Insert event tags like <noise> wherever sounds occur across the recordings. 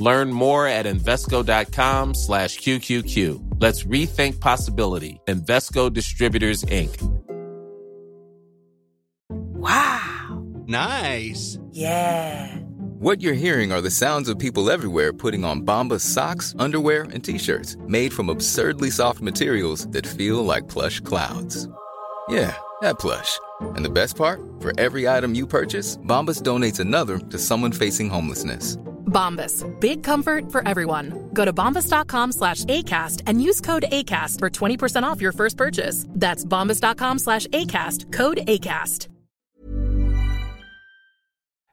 Learn more at Invesco.com slash QQQ. Let's rethink possibility. Invesco Distributors, Inc. Wow. Nice. Yeah. What you're hearing are the sounds of people everywhere putting on Bombas socks, underwear, and t-shirts made from absurdly soft materials that feel like plush clouds. Yeah, that plush. And the best part? For every item you purchase, Bombas donates another to someone facing homelessness. Bombas. Big comfort for everyone. Go to bombas.com slash ACAST and use code ACAST for 20% off your first purchase. That's bombas.com slash ACAST. Code ACAST.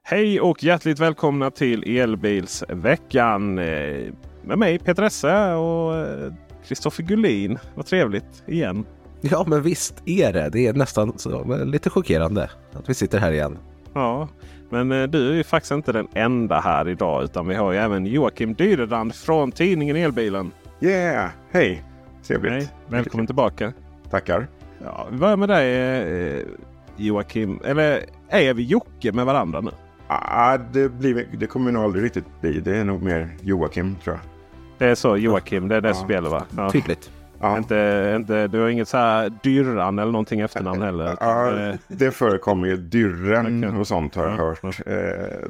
Hej och hjärtligt välkomna till Elbilsveckan. eh, Med mig Peter Esse och eh, Kristoffer Gullin. Vad trevligt igen. Ja, men visst är det. Det är nästan så, lite chockerande att vi sitter här igen. Ja, men eh, du är ju faktiskt inte den enda här idag utan vi har ju även Joakim Dyrerand från tidningen Elbilen. Yeah! Hej! Trevligt. Hej, välkommen tillbaka. Tackar. Ja, vi börjar med dig eh, Joakim. Eller är vi Jocke med varandra nu? Ah, det, blir, det kommer nog aldrig riktigt bli. Det är nog mer Joakim tror jag. Det är så Joakim, det är det Ja. som gäller va? Ja. Tydligt. Ja. Inte, inte, du har inget så här Dyrran eller någonting efternamn <laughs> heller? Ja, Eh, det förekommer ju. Dyrren och sånt har jag Ja, hört. Eh,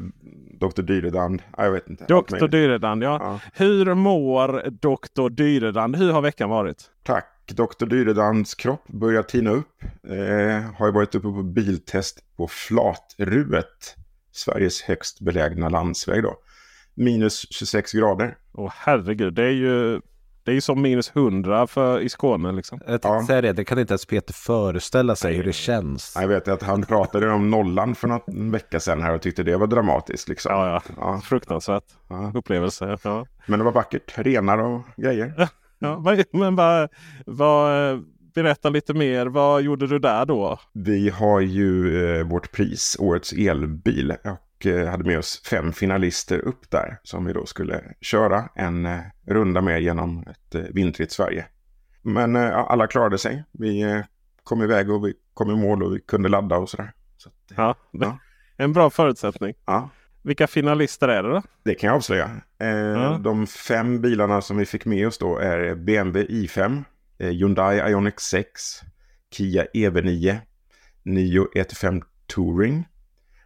Dr Dyredand. Ja, Jag vet inte. Doktor möjligt. Dyredand, ja. Ja. Hur mår Doktor Dyredand? Hur har veckan varit? Tack. Dr Dyredands kropp börjar tina upp. Eh, har ju varit uppe på biltest på Flatruet. Sveriges högst belägna landsväg då. Minus 26 grader. Åh herregud, det är ju det är ju som minus 100 för, i Skåne liksom. Jag tänkte Ja. säga det, det kan inte ens Peter föreställa sig hur det känns. Jag vet att han pratade om nollan för någon vecka sedan här och tyckte det var dramatiskt. Liksom. Ja, ja. Ja. Fruktansvärt Ja. upplevelse. Ja. Men det var vackert. Renar och grejer. Ja, men vad, vad, berätta lite mer. Vad gjorde du där då? Vi har ju eh, vårt pris, Årets elbil. Och eh, hade med oss fem finalister upp där. Som vi då skulle köra en eh, runda med genom ett eh, vintrigt Sverige. Men alla klarade sig. Vi kom iväg och vi kom i mål och vi kunde ladda och sådär. Så att, Ja, Ja. <laughs> En bra förutsättning. ja, Vilka finalister är det då? det kan jag avslöja. Ja. De fem bilarna som vi fick med oss då är BMW i5, eh, Hyundai Ioniq 6, Kia EV9, Nio E85 Touring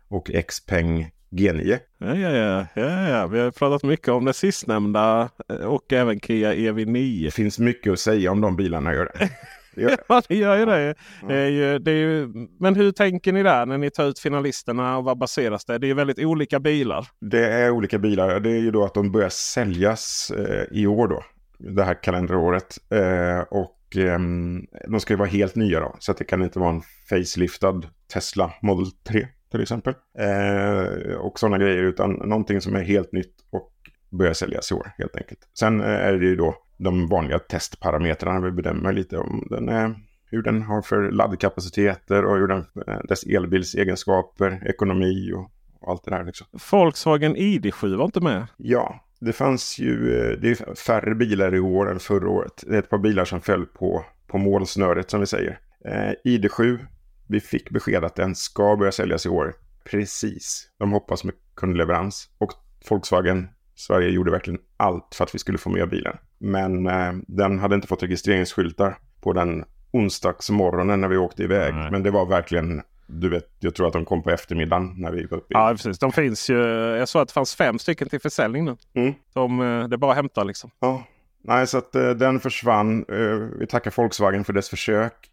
och Xpeng G9. Ja, ja, ja, ja, ja. Vi har pratat mycket om det sistnämnda eh, och även Kia EV9. Det finns mycket att säga om de bilarna. Gör det. Det <laughs> gör det. Ja, det gör ju det. det, är ju, det är ju, men hur tänker ni där när ni tar ut finalisterna och vad baseras det? Det är ju väldigt olika bilar. Det är olika bilar. Det är ju då att de börjar säljas eh, i år då. Det här kalenderåret. Eh, och ehm, de ska ju vara helt nya då. Så att det kan inte vara en faceliftad Tesla Model 3 till exempel. Eh, och sådana grejer. Utan någonting som är helt nytt och börjar säljas i år helt enkelt. Sen eh, är det ju då de vanliga testparametrarna vi bedömer lite om den är hur den har för laddkapaciteter och hur den, eh, dess elbilsegenskaper, ekonomi och, och allt det där. Liksom. Volkswagen ID7 var inte med. Ja, det fanns ju eh, det är färre bilar i år än förra året. Det är ett par bilar som föll på, på målsnöret som vi säger. Eh, ID7, vi fick besked att den ska börja säljas i år. Precis. De hoppas med kundleverans. Och Volkswagen Sverige gjorde verkligen allt för att vi skulle få med bilen. Men eh, den hade inte fått registreringsskyltar på den onsdagsmorgonen när vi åkte iväg. Nej. Men det var verkligen, du vet, jag tror att de kom på eftermiddagen när vi var uppe. Ja, precis. De finns ju. Jag såg att det fanns fem stycken till försäljning nu. Mm. De, eh, det är bara att hämta liksom. Ja, Nej, så att eh, den försvann. Eh, vi tackar Volkswagen för dess försök.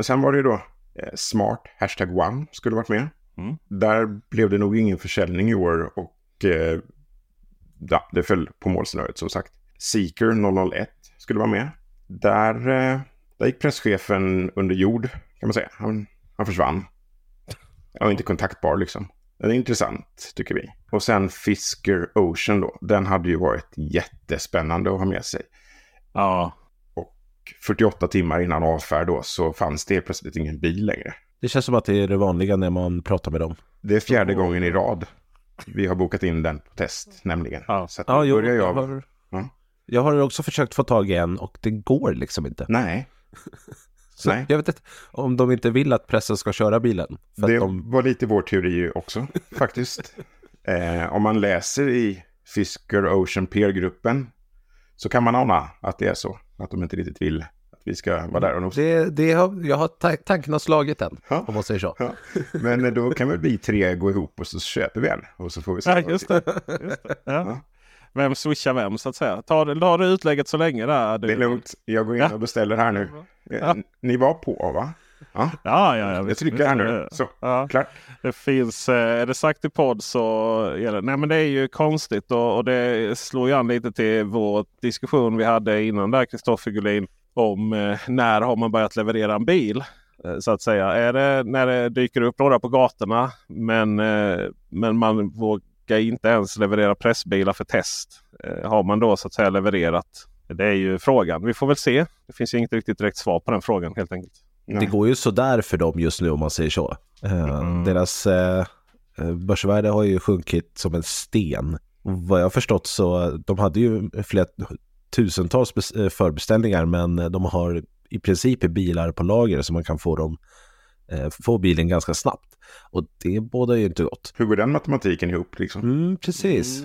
Sen var det ju då Smart, hashtag one, skulle varit med. Mm. Där blev det nog ingen försäljning i år och eh, ja, det föll på målsnöret som sagt. Seeker 001 skulle vara med. Där, eh, där gick presschefen under jord kan man säga. Han, han försvann. Han var inte kontaktbar liksom. Det är intressant tycker vi. Och sen Fisker Ocean då. Den hade ju varit jättespännande att ha med sig. Ja, 48 timmar innan avfärd då så fanns det plötsligt ingen bil längre. Det känns som att det är det vanliga när man pratar med dem. Det är fjärde gången i rad vi har bokat in den på test nämligen. Ja. Så att Ja, jo, börjar jag jag... har, Ja. jag har också försökt få tag i en och det går liksom inte. Nej, <laughs> Så Nej. Jag vet inte om de inte vill att pressen ska köra bilen. För det att de, var lite vår teori också <laughs> faktiskt. Eh, om man läser i Fisker Ocean Peer-gruppen så kan man ana att det är så. Att de inte riktigt vill att vi ska vara där och nosa. det, det har, jag har ta- tanken har slagit den, Ja. om man säger så. Ja. Men då kan väl vi tre gå ihop och så köper vi en. Och så får vi se. ja just det. Just det. Ja. Ja. Vem swishar vem så att säga. Ta, det- ta det utlägget så länge där. Du. Det är lugnt. Jag går in Ja. och beställer här nu. Eh, Ja. Ni var på va? Ja, Ja, ja, ja. jag trycker här nu. Så, Ja. klart. Det finns, eh, är det sagt i podd så gäller Nej men det är ju konstigt och, och det slår ju an lite till vår diskussion vi hade innan där Kristoffer Gullin. Om eh, när har man börjat leverera en bil? Eh, så att säga. Är det när det dyker upp några på gatorna men, men man vågar inte ens leverera pressbilar för test. Har man då så att säga levererat? Det är ju frågan. Vi får väl se. Det finns ju inget riktigt direkt svar på den frågan helt enkelt. Nej. Det går ju sådär för dem just nu om man säger så. Eh, Mm. Deras eh, eh, börsvärde har ju sjunkit som en sten. Och vad jag har förstått så de hade ju flera tusentals bes- förbeställningar men de har i princip bilar på lager så man kan få dem få bilen ganska snabbt. Och det bådar ju inte gott. Hur går den matematiken ihop liksom? Mm, precis.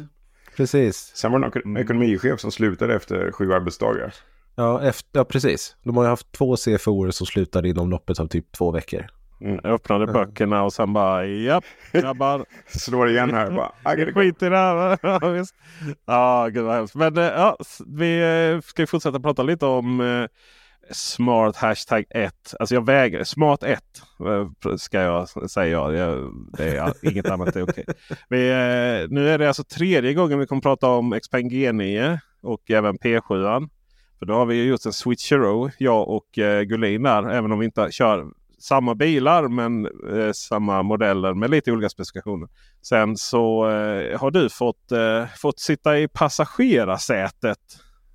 Precis. Sen var det någon Mm. ekonomichef som slutade efter sju arbetsdagar. Ja, efter, ja, precis. De har ju haft två CFOer som slutade inom loppet av typ två veckor. Jag öppnade böckerna och sen bara japp grabbar. <laughs> Slår igen här bara. Go. Skit i det här. <laughs> Ja, gud vad hemskt. Men eh, ja, vi eh, ska ju fortsätta prata lite om eh, Smart hashtag 1. Alltså jag vägrar. Smart 1 eh, ska jag säga. Jag. Jag, det är, inget annat är okej. Vi, eh, nu är det alltså tredje gången vi kommer prata om Xpeng G9 och även P7. För då har vi gjort en switcheroo, jag och eh, Gullin där. Även om vi inte kör samma bilar men eh, samma modeller med lite olika specifikationer. Sen så eh, har du fått, eh, fått sitta i passagerarsätet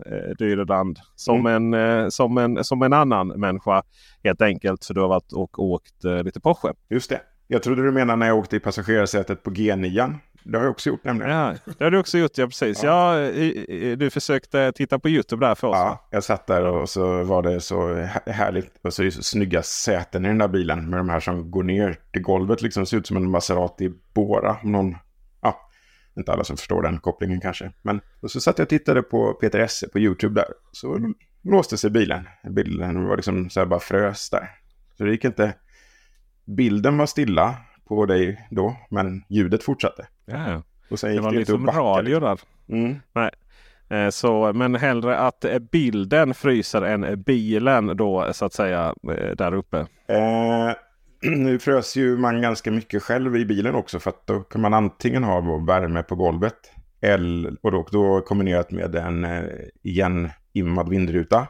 eh, Dyreland. Som, en, eh, som, en, som en annan människa helt enkelt. För du har varit och åkt eh, lite Porsche. Just det. Jag trodde du menade när jag åkte i passagerarsätet på G9. Det har jag också gjort nämligen. Ja, det har du också gjort, ja precis. Ja. i- du försökte titta på Youtube där för oss. va? Ja, jag satt där och så var det så hä- härligt. Och så är det så snygga säten i den där bilen med de här som går ner till golvet. Liksom ser ut som en Maserati Bora. Om Någon, ja, inte alla som förstår den kopplingen kanske. Men och så satt jag och tittade på Peter Esse på YouTube där. Så låste sig bilen. Bilden var liksom så här bara frös där. Så det gick inte. Bilden var stilla på dig då, men ljudet fortsatte. Ja. Och sen Det var det liksom radio Liksom. där. Mm. Nej. Eh, Så, men hellre att eh, bilden fryser än bilen då så att säga eh, där uppe. Eh, <clears throat> nu frös ju man ganska mycket själv i bilen också för att då kan man antingen ha värme på golvet eller, och då, då kombinerat med en eh, igenimmad vindruta.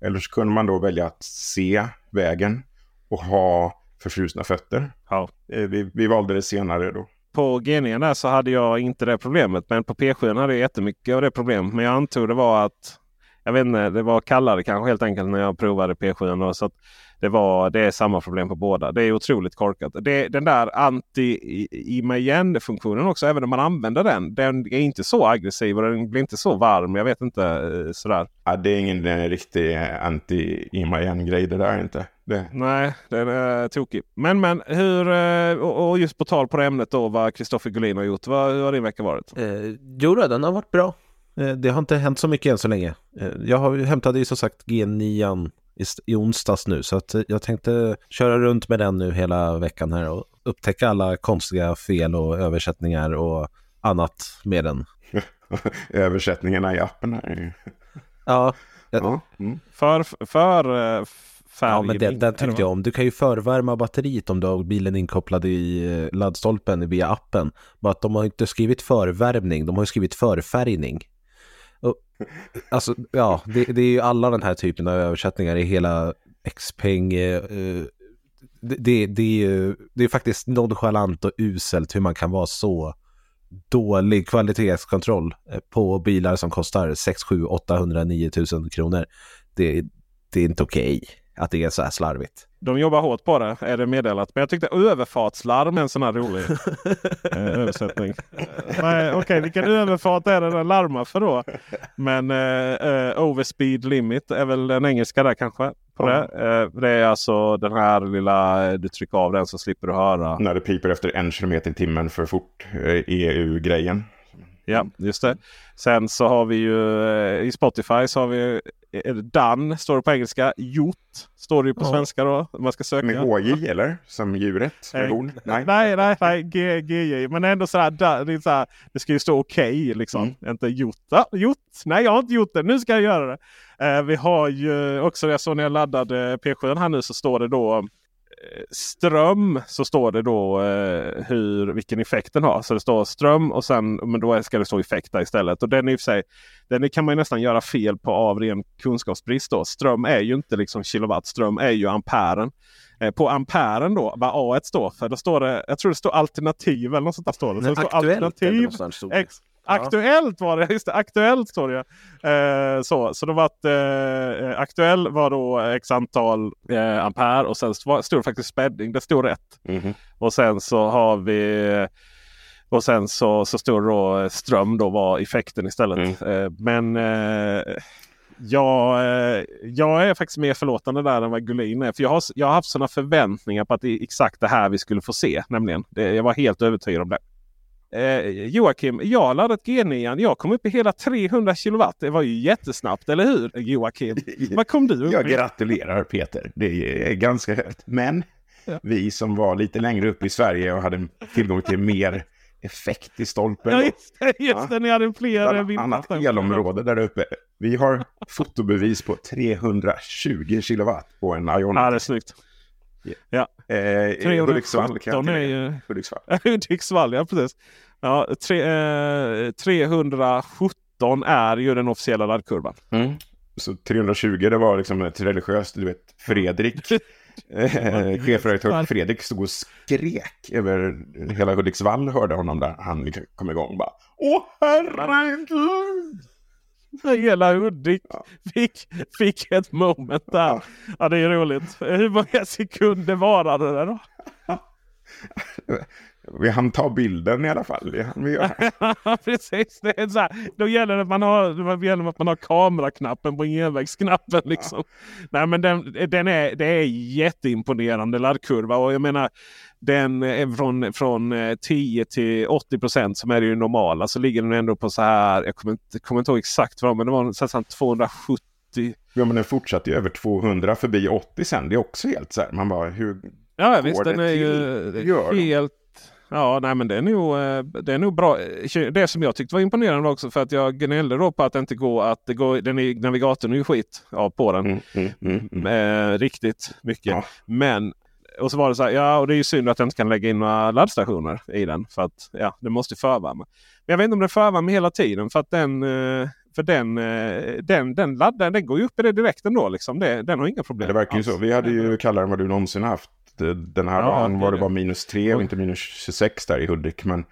Eller så kunde man då välja att se vägen och ha förfrusna fötter. Ja. Eh, vi, vi valde det senare då. På G9 där så hade jag inte det problemet. Men på P7 hade jag jättemycket av det problemet. Men jag antog det var att jag vet inte, det var kallare kanske helt enkelt när jag provade P7. Då, så att det, var, det är samma problem på båda. Det är otroligt korkat. Det, den där anti-imma igen-funktionen också, även om man använder den. Den är inte så aggressiv och den blir inte så varm. Jag vet inte eh, sådär. Ja, det är ingen eh, riktig eh, anti-imma-igen-grej det där inte. Det, Nej, den är tokig. Men men hur, och just på tal på det ämnet då vad Kristoffer Gullin har gjort. Vad, hur har din vecka varit? Eh, jo, den har varit bra. Eh, det har inte hänt så mycket än så länge. Eh, jag har, hämtade ju som sagt G9 i, i onsdags nu, så att eh, jag tänkte köra runt med den nu hela veckan här och upptäcka alla konstiga fel och översättningar och annat med den. <laughs> översättningarna i appen här. är ju- Ja, Ja. Mm. För, för färg. ja men den, den tyckte jag om. Du kan ju förvärma batteriet om du har bilen inkopplad i laddstolpen via appen. Bara att de har inte skrivit förvärmning, de har ju skrivit förfärgning. Alltså, ja, det, det är ju alla den här typen av översättningar i hela Xpeng. Eh, eh, det, det, det, är ju, det är faktiskt nonchalant och uselt hur man kan vara så dålig kvalitetskontroll eh, på bilar som kostar 6, 7, 800, 9000 kronor. Det, det är inte okej att det är så här slarvigt. De jobbar hårt på det, är det meddelat. Men jag tyckte överfartslarm är en sån här rolig <laughs> eh, översättning. Nej, Okej, vilken överfart är det den larmar för då? Men eh, eh, overspeed limit är väl den engelska där kanske. På det. Eh, det är alltså den här lilla, du trycker av den så slipper du höra. När det piper efter en kilometer i timmen för fort. eh, EU-grejen. Ja, just det. Sen så har vi ju eh, i Spotify så har vi eh, done, står det på engelska. Gjort står det ju på Ja. svenska då. Man ska söka. Med HJ eller? Som djuret? Med Nej. horn? Nej. Nej, nej, GJ. Men ändå sådär. Det, så här, det ska ju stå okej liksom. Mm. Inte gjort. Ja, gjort. Nej, jag har inte gjort det. Nu ska jag göra det. Eh, vi har ju också, jag såg när jag laddade P7 här nu så står det då ström. Så står det då eh, hur, vilken effekt den har. Så det står ström och sen men då ska det stå effekt där istället. Och den är i och sig, den kan man nästan göra fel på av ren kunskapsbrist. Då. Ström är ju inte liksom kilowatt. Ström är ju amperen. Eh, på amperen då, vad A1 står för. Då står det, jag tror det står alternativ eller något sånt där. Står det. Så det står alternativ. Aktuellt var det, <laughs> just det, aktuellt står det. Eh, så så det var att eh, aktuell var då x antal eh, ampere och sen stod det faktiskt spädning. Det stod rätt. Mhm. Och sen så har vi och sen så, så stod då eh, ström då var effekten istället. Eh, men eh, jag, eh, jag är faktiskt mer förlåtande där än vad Gullin är. För jag har, jag har haft sådana förväntningar på att det är exakt det här vi skulle få se. Nämligen. Det, jag var helt övertygad om det. Eh, Joakim, jag laddat G9. Jag kom upp i hela 300 kilowatt. Det var ju jättesnabbt, eller hur Joakim? <laughs> Vad kom du upp Jag gratulerar Peter. Det är ganska högt. Men Ja. vi som var lite längre upp i Sverige och hade tillgång till mer effekt i stolpen. Ja, just det, just det. Ni hade fler Bland eh, annat elområde där uppe. Vi har fotobevis på 320 kilowatt på en Ioniq. Ja, det är snyggt. Eh, Hudiksvall kan jag 317 är tillägga. ju... Hudiksvall. <laughs> Hudiksvall, ja precis. Ja, tre, eh, 317 är ju den officiella laddkurvan. Mm. Så 320 det var liksom ett religiöst, du vet, Fredrik. <laughs> Eh, chefredaktör Fredrik stod och skrek över hela Hudiksvall hörde honom där. Han liksom kom igång bara Åh herregud! Hela Hudik fick, fick ett moment där. Ja, det är roligt. Hur många sekunder varade det då? <laughs> Vi hann ta bilden i alla fall. Göra. <laughs> Precis, det är så här. Då gäller det att man har, det gäller att man har kameraknappen på envägsknappen. Liksom. Nej, men den, den är, det är jätteimponerande laddkurva. Och jag menar, den är från, från eh, 10 till 80 procent som är det ju normala. Så ligger den ändå på så här, jag kommer inte, kommer inte ihåg exakt vad men det var så här 270. Ja men den fortsatte ju över 200 förbi 80 sen. Det är också helt så här. Man bara hur Ja visst, den är till? ju Gör helt... Ja, nej men det är, nog, eh, det är nog bra. Det som jag tyckte var imponerande var också för att jag gnällde då på att det inte går att det går, den är, navigatorn är ju skit ja, på den. Mm, mm, mm, mm. Eh, riktigt mycket. Ja. Men och så var det så här, ja och det är ju synd att jag inte kan lägga in några laddstationer i den. För att ja, det måste förvärma. Men jag vet inte om det förvärmer hela tiden. För att den, eh, för den, eh, den, den laddaren den går ju upp i det direkt ändå. Liksom. Det, den har inga problem. Det verkar ju så. Vi hade ju kallare än vad du någonsin haft. Den här Ja, dagen var det bara minus 3 och inte minus 26 där i Hudik. Men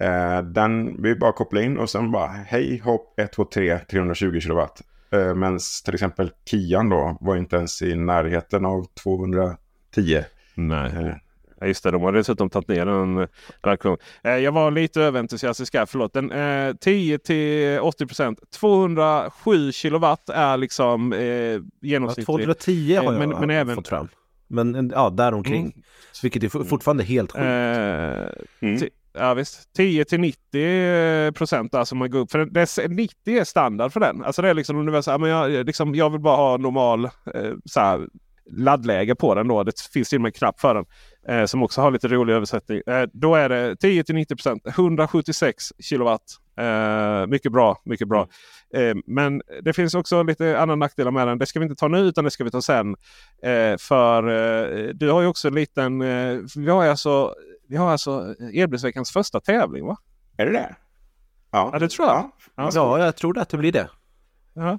eh, den, vi bara kopplade in och sen bara hej hopp 1, 2, 3, 320 kilowatt. Eh, Men till exempel Kian då var inte ens i närheten av 210. Nej. Eh, Ja, just det, de har dessutom tagit ner den. eh, verkligen. Eh, jag var lite överentusiastisk här, förlåt. Den, eh, 10 till 80 procent. 207 kilowatt är liksom eh, Ja, genomsnittligt. 210 har Eh, jag men- men även- fått fram. Men en- ja, däromkring. Mm. Vilket är for- fortfarande helt sjukt. Eh, Mm. Ja visst. 10 till 90 procent. Alltså man går upp. För det är, 90 är standard för den. Alltså det är liksom säga, men jag, liksom, jag vill bara ha normal eh, så här, laddläge på den. Då. Det finns till och med en knapp för den. Eh, som också har lite rolig översättning. Eh, då är det 10 till 90 procent. 176 kilowatt Eh, mycket bra, mycket bra. Eh, men det finns också lite andra nackdelar med den. Det ska vi inte ta nu utan det ska vi ta sen. Eh, för eh, du har ju också en liten... Eh, vi har alltså, vi har alltså Elbilsveckans första tävling va? Är det det? Ja, Ja, det tror jag. Ja. Ja. Ja, jag tror att det blir det. Ja.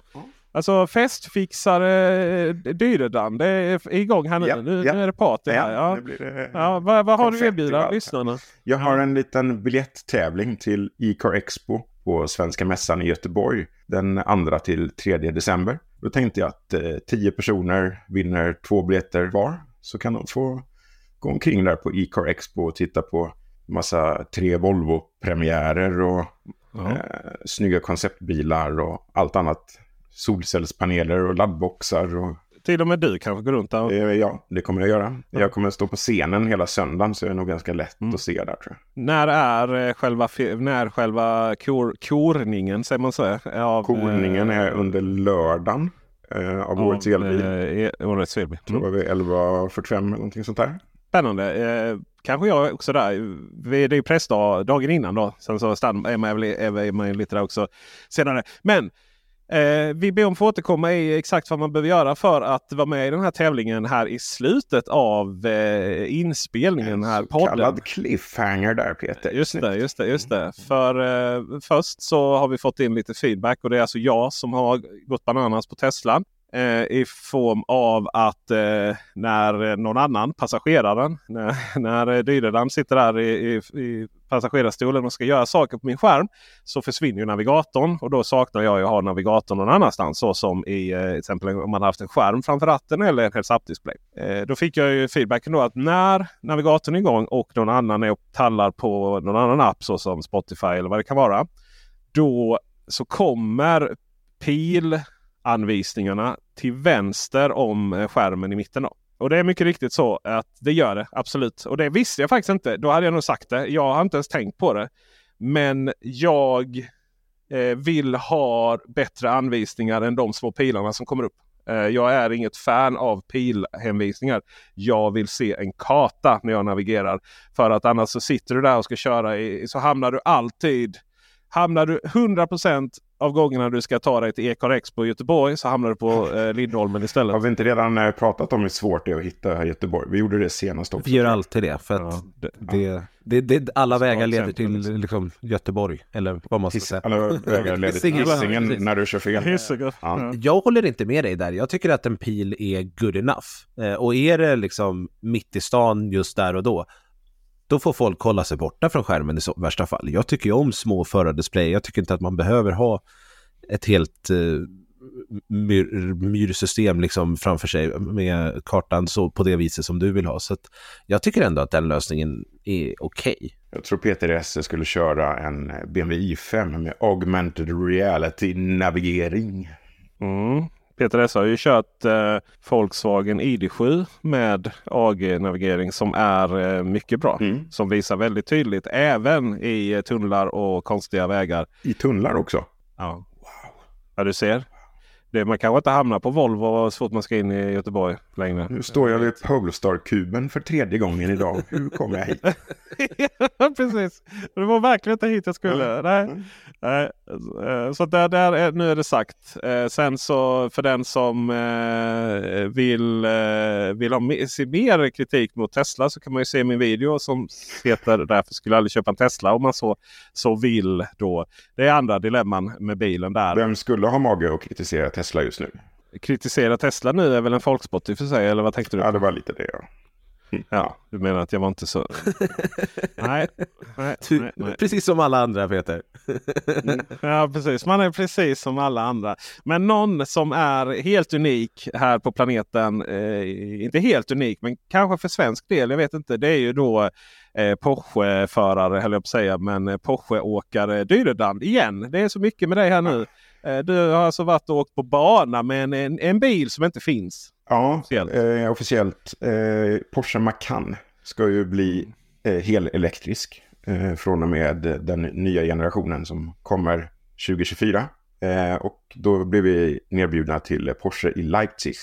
Alltså festfixare eh, Dyredan. Det är igång här nu. Ja, nu, ja. nu är det party här. Ja, Ja. det... Ja, vad, vad har du att erbjuda lyssnarna? Jag har en liten biljetttävling till E-car Expo på Svenska Mässan i Göteborg den 2 till 3 december. Då tänkte jag att eh, 10 personer vinner två biljetter var. Så kan de få gå omkring där på E-car Expo och titta på massa tre Volvo-premiärer och eh, snygga konceptbilar och allt annat. Solcellspaneler och laddboxar och Till och med du kanske går runt där. eh, ja, det kommer jag göra. Jag kommer stå på scenen hela söndagen så det är nog ganska lätt att se där tror jag. När är eh, själva, när själva kor, korningen, säger man så? Av, Korningen eh, är under lördagen av årets elbil. eh, e- Årets elbil. Tror Mm. jag vid 11.45 eller någonting sånt där. Spännande. Eh, kanske jag också där. Vi- Det är ju pressdag dagen innan då. Sen så man, är man ju lite där också senare. Men eh, vi ber om att få återkomma i exakt vad man behöver göra för att vara med i den här tävlingen här i slutet av eh, inspelningen. här podden. kallad cliffhanger där Peter. Just det, just det, just det. För eh, först så har vi fått in lite feedback och det är alltså jag som har gått bananas på Tesla. Eh, I form av att eh, när någon annan, passageraren, när, <laughs> när Dyreland sitter där i, i, i passagerarstolen och ska göra saker på min skärm. Så försvinner ju navigatorn och då saknar jag ju att ha navigatorn någon annanstans. Så som i eh, till exempel om man har haft en skärm framför ratten eller en heads up display. Eh, då fick jag ju feedbacken då att när navigatorn är igång och någon annan är och tallar på någon annan app så som Spotify eller vad det kan vara. Då så kommer pilanvisningarna till vänster om eh, skärmen i mitten. Då. Och det är mycket riktigt så att det gör det. Absolut. Och det visste jag faktiskt inte. Då hade jag nog sagt det. Jag har inte ens tänkt på det. Men jag eh, vill ha bättre anvisningar än de små pilarna som kommer upp. Eh, jag är inget fan av pilhänvisningar. Jag vill se en karta när jag navigerar. För att annars så sitter du där och ska köra i, så hamnar du alltid Hamnar du 100% av gångerna du ska ta dig till Ekar Expo i Göteborg så hamnar du på eh, Lindholmen istället. Har vi inte redan eh, pratat om hur svårt det är att hitta Göteborg? Vi gjorde det senast också. Vi gör alltid det. För att Ja, det- det, det, det, alla vägar leder till liksom. liksom, Göteborg. Eller vad man ska säga. Alla vägar leder till <laughs> Hisingen. När du kör fel. Ja. Jag håller inte med dig där. Jag tycker att en pil är good enough. Eh, och är det liksom mitt i stan just där och då, då får folk hålla sig borta från skärmen i så, värsta fall. Jag tycker ju om små förardisplay. Jag tycker inte att man behöver ha ett helt eh, myr, myrsystem liksom framför sig med kartan så på det viset som du vill ha. Så att jag tycker ändå att den lösningen är okej. Jag tror Peter Esse skulle köra en BMW i5 med augmented reality navigering. Mm. Peter S har ju kört eh, Volkswagen ID7 med AG-navigering som är eh, mycket bra. Mm. Som visar väldigt tydligt även i tunnlar och konstiga vägar. I tunnlar också. Ja, ja du ser. Det, man kanske inte hamnar på Volvo så fort man ska in i Göteborg längre. Nu står jag vid <laughs> Polestar-kuben för tredje gången idag. Hur kommer jag hit? Precis. Det var verkligen inte hit jag skulle. Nej. Nej. eh, Så där, där är, nu är det sagt. Eh, Sen så för den som eh, vill, vill ha se mer kritik mot Tesla så kan man ju se min video som heter Därför skulle jag aldrig köpa en Tesla om man så, så vill. då. Det är andra dilemman med bilen där. Vem skulle ha mage att kritisera Tesla just nu? Kritisera Tesla nu är väl en folksport i och för sig eller vad tänkte du? Ja, det var lite det. Ja. Ja, du menar att jag var inte så... <laughs> nej, nej, nej, nej. Precis som alla andra Peter. Ja, precis. Man är precis som alla andra. Men någon som är helt unik här på planeten. Eh, inte helt unik, men kanske för svensk del. Jag vet inte. Det är ju då eh, Porsche-förare, höll jag på att säga. Men eh, Porsche-åkare Dyredand igen. Det är så mycket med dig här nu. Eh, du har alltså varit och åkt på bana med en, en, en bil som inte finns. Ja, Officiellt. eh, officiellt. Eh, Porsche Macan ska ju bli eh, helelektrisk eh, från och med den nya generationen som kommer 2024. Eh, och då blev vi nerbjudna till Porsche i Leipzig.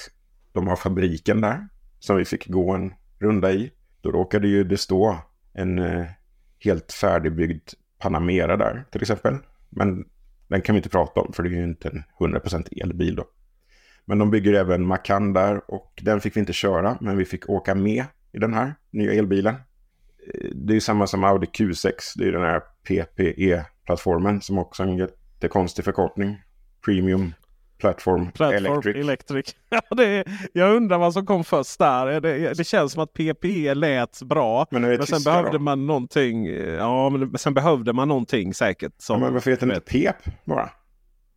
De har fabriken där som vi fick gå en runda i. Då råkade ju det stå en eh, helt färdigbyggd Panamera där till exempel. Men den kan vi inte prata om för det är ju inte en 100% elbil då. Men de bygger även Macan där och den fick vi inte köra men vi fick åka med i den här nya elbilen. Eh, det är samma som Audi Q6, det är den här PPE-plattformen som också är en jättekonstig förkortning. Premium Platform, Platform Electric. Electric. <laughs> Ja, det är, jag undrar vad som kom först där. Det, det känns som att PPE lät bra. Men Men sen behövde då? man någonting. Ja, men sen behövde man någonting säkert. Ja, Som, men varför heter den inte PEP bara?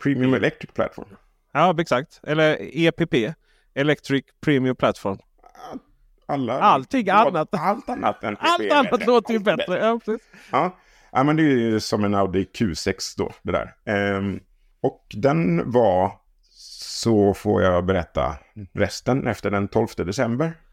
Premium Electric Platform. ja, exakt. Eller EPP. Electric Premium Platform. Alla, Allting annat. Allt annat än PPE. Allt annat låter ju bättre. Ja, precis. Ja. ja, men det är ju som en Audi Q6 då, det där. Ehm, och den var, så får jag berätta resten efter den 12 december. <laughs>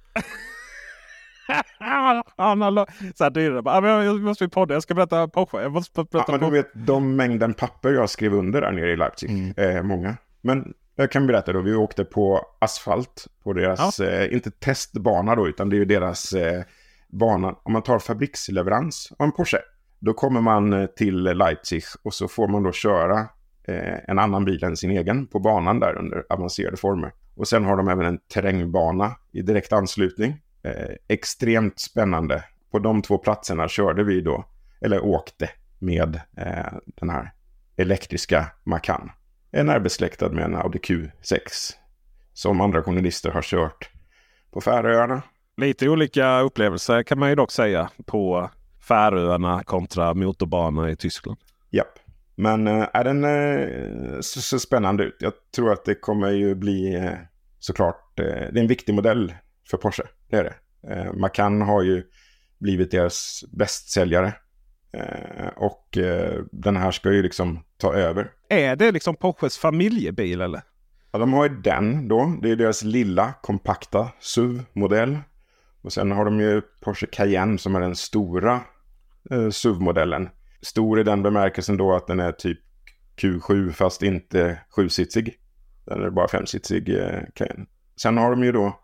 Så här dyra. "Ja, men Jag måste podda. Jag ska berätta Porsche. Jag måste Ja, berätta men du vet, de mängden papper jag skrev under där nere i Leipzig, eh, många. Men jag kan berätta då, vi åkte på asfalt på deras, eh, inte testbana då, utan det är ju deras eh, bana. Om man tar fabriksleverans av en Porsche, då kommer man eh, till Leipzig och så får man då köra en annan bil än sin egen på banan där under avancerade former. Och sen har de även en terrängbana i direkt anslutning. Eh, extremt spännande. På de två platserna körde vi då, eller åkte med eh, den här elektriska Macan. En närbesläktad med en Audi Q6 som andra journalister har kört på Färöarna. Lite olika upplevelser kan man ju dock säga på Färöarna kontra motorbana i Tyskland. Japp. Men äh, är den så, så spännande ut. Jag tror att det kommer ju bli äh, såklart, det är en viktig modell för Porsche. Det är det. Macan har ju blivit deras bästsäljare. Och den här ska ju liksom ta över. Är det liksom Porsches familjebil eller? Ja, de har ju den då. Det är deras lilla kompakta SUV-modell. Och sen har de ju Porsche Cayenne som är den stora eh, SUV-modellen. Stor i den bemärkelsen då att den är typ Q7 fast inte sjusitsig. Den är bara femsitsig eh, Cayenne. Sen har de ju då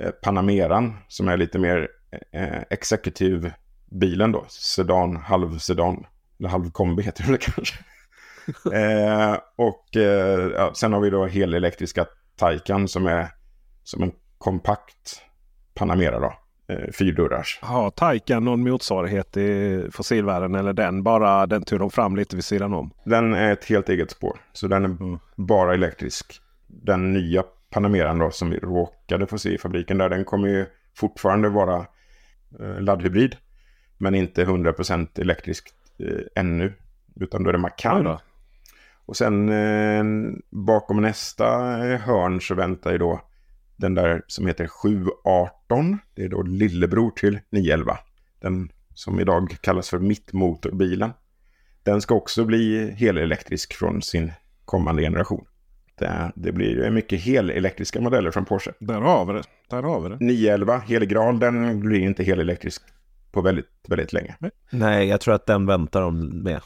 eh, Panameran som är lite mer eh, executive-bilen då. Sedan, halvsedan. Eller halvkombi heter det kanske. <laughs> eh, och eh, ja, sen har vi då helelektriska Taycan som är som en kompakt Panamera då. Eh, fyrdörrars. Har Taycan någon motsvarighet i fossilvärlden eller den bara den tog de fram lite vid sidan om? Den är ett helt eget spår. Så den är bara elektrisk. Den nya Panameran då som vi råkade få se i fabriken där. Den kommer ju fortfarande vara eh, laddhybrid. Men inte 100% elektrisk eh, ännu. Utan då är det Macan. då. Och sen eh, bakom nästa eh, hörn så väntar ju då den där som heter 718. Det är då lillebror till 911. Den som idag kallas för mittmotorbilen. Den ska också bli helelektrisk från sin kommande generation. Det, det blir ju mycket helelektriska modeller från Porsche. Där har vi det. Där har vi det. 911 Heligral, den blir inte helelektrisk på väldigt, väldigt länge. Nej, jag tror att den väntar de med.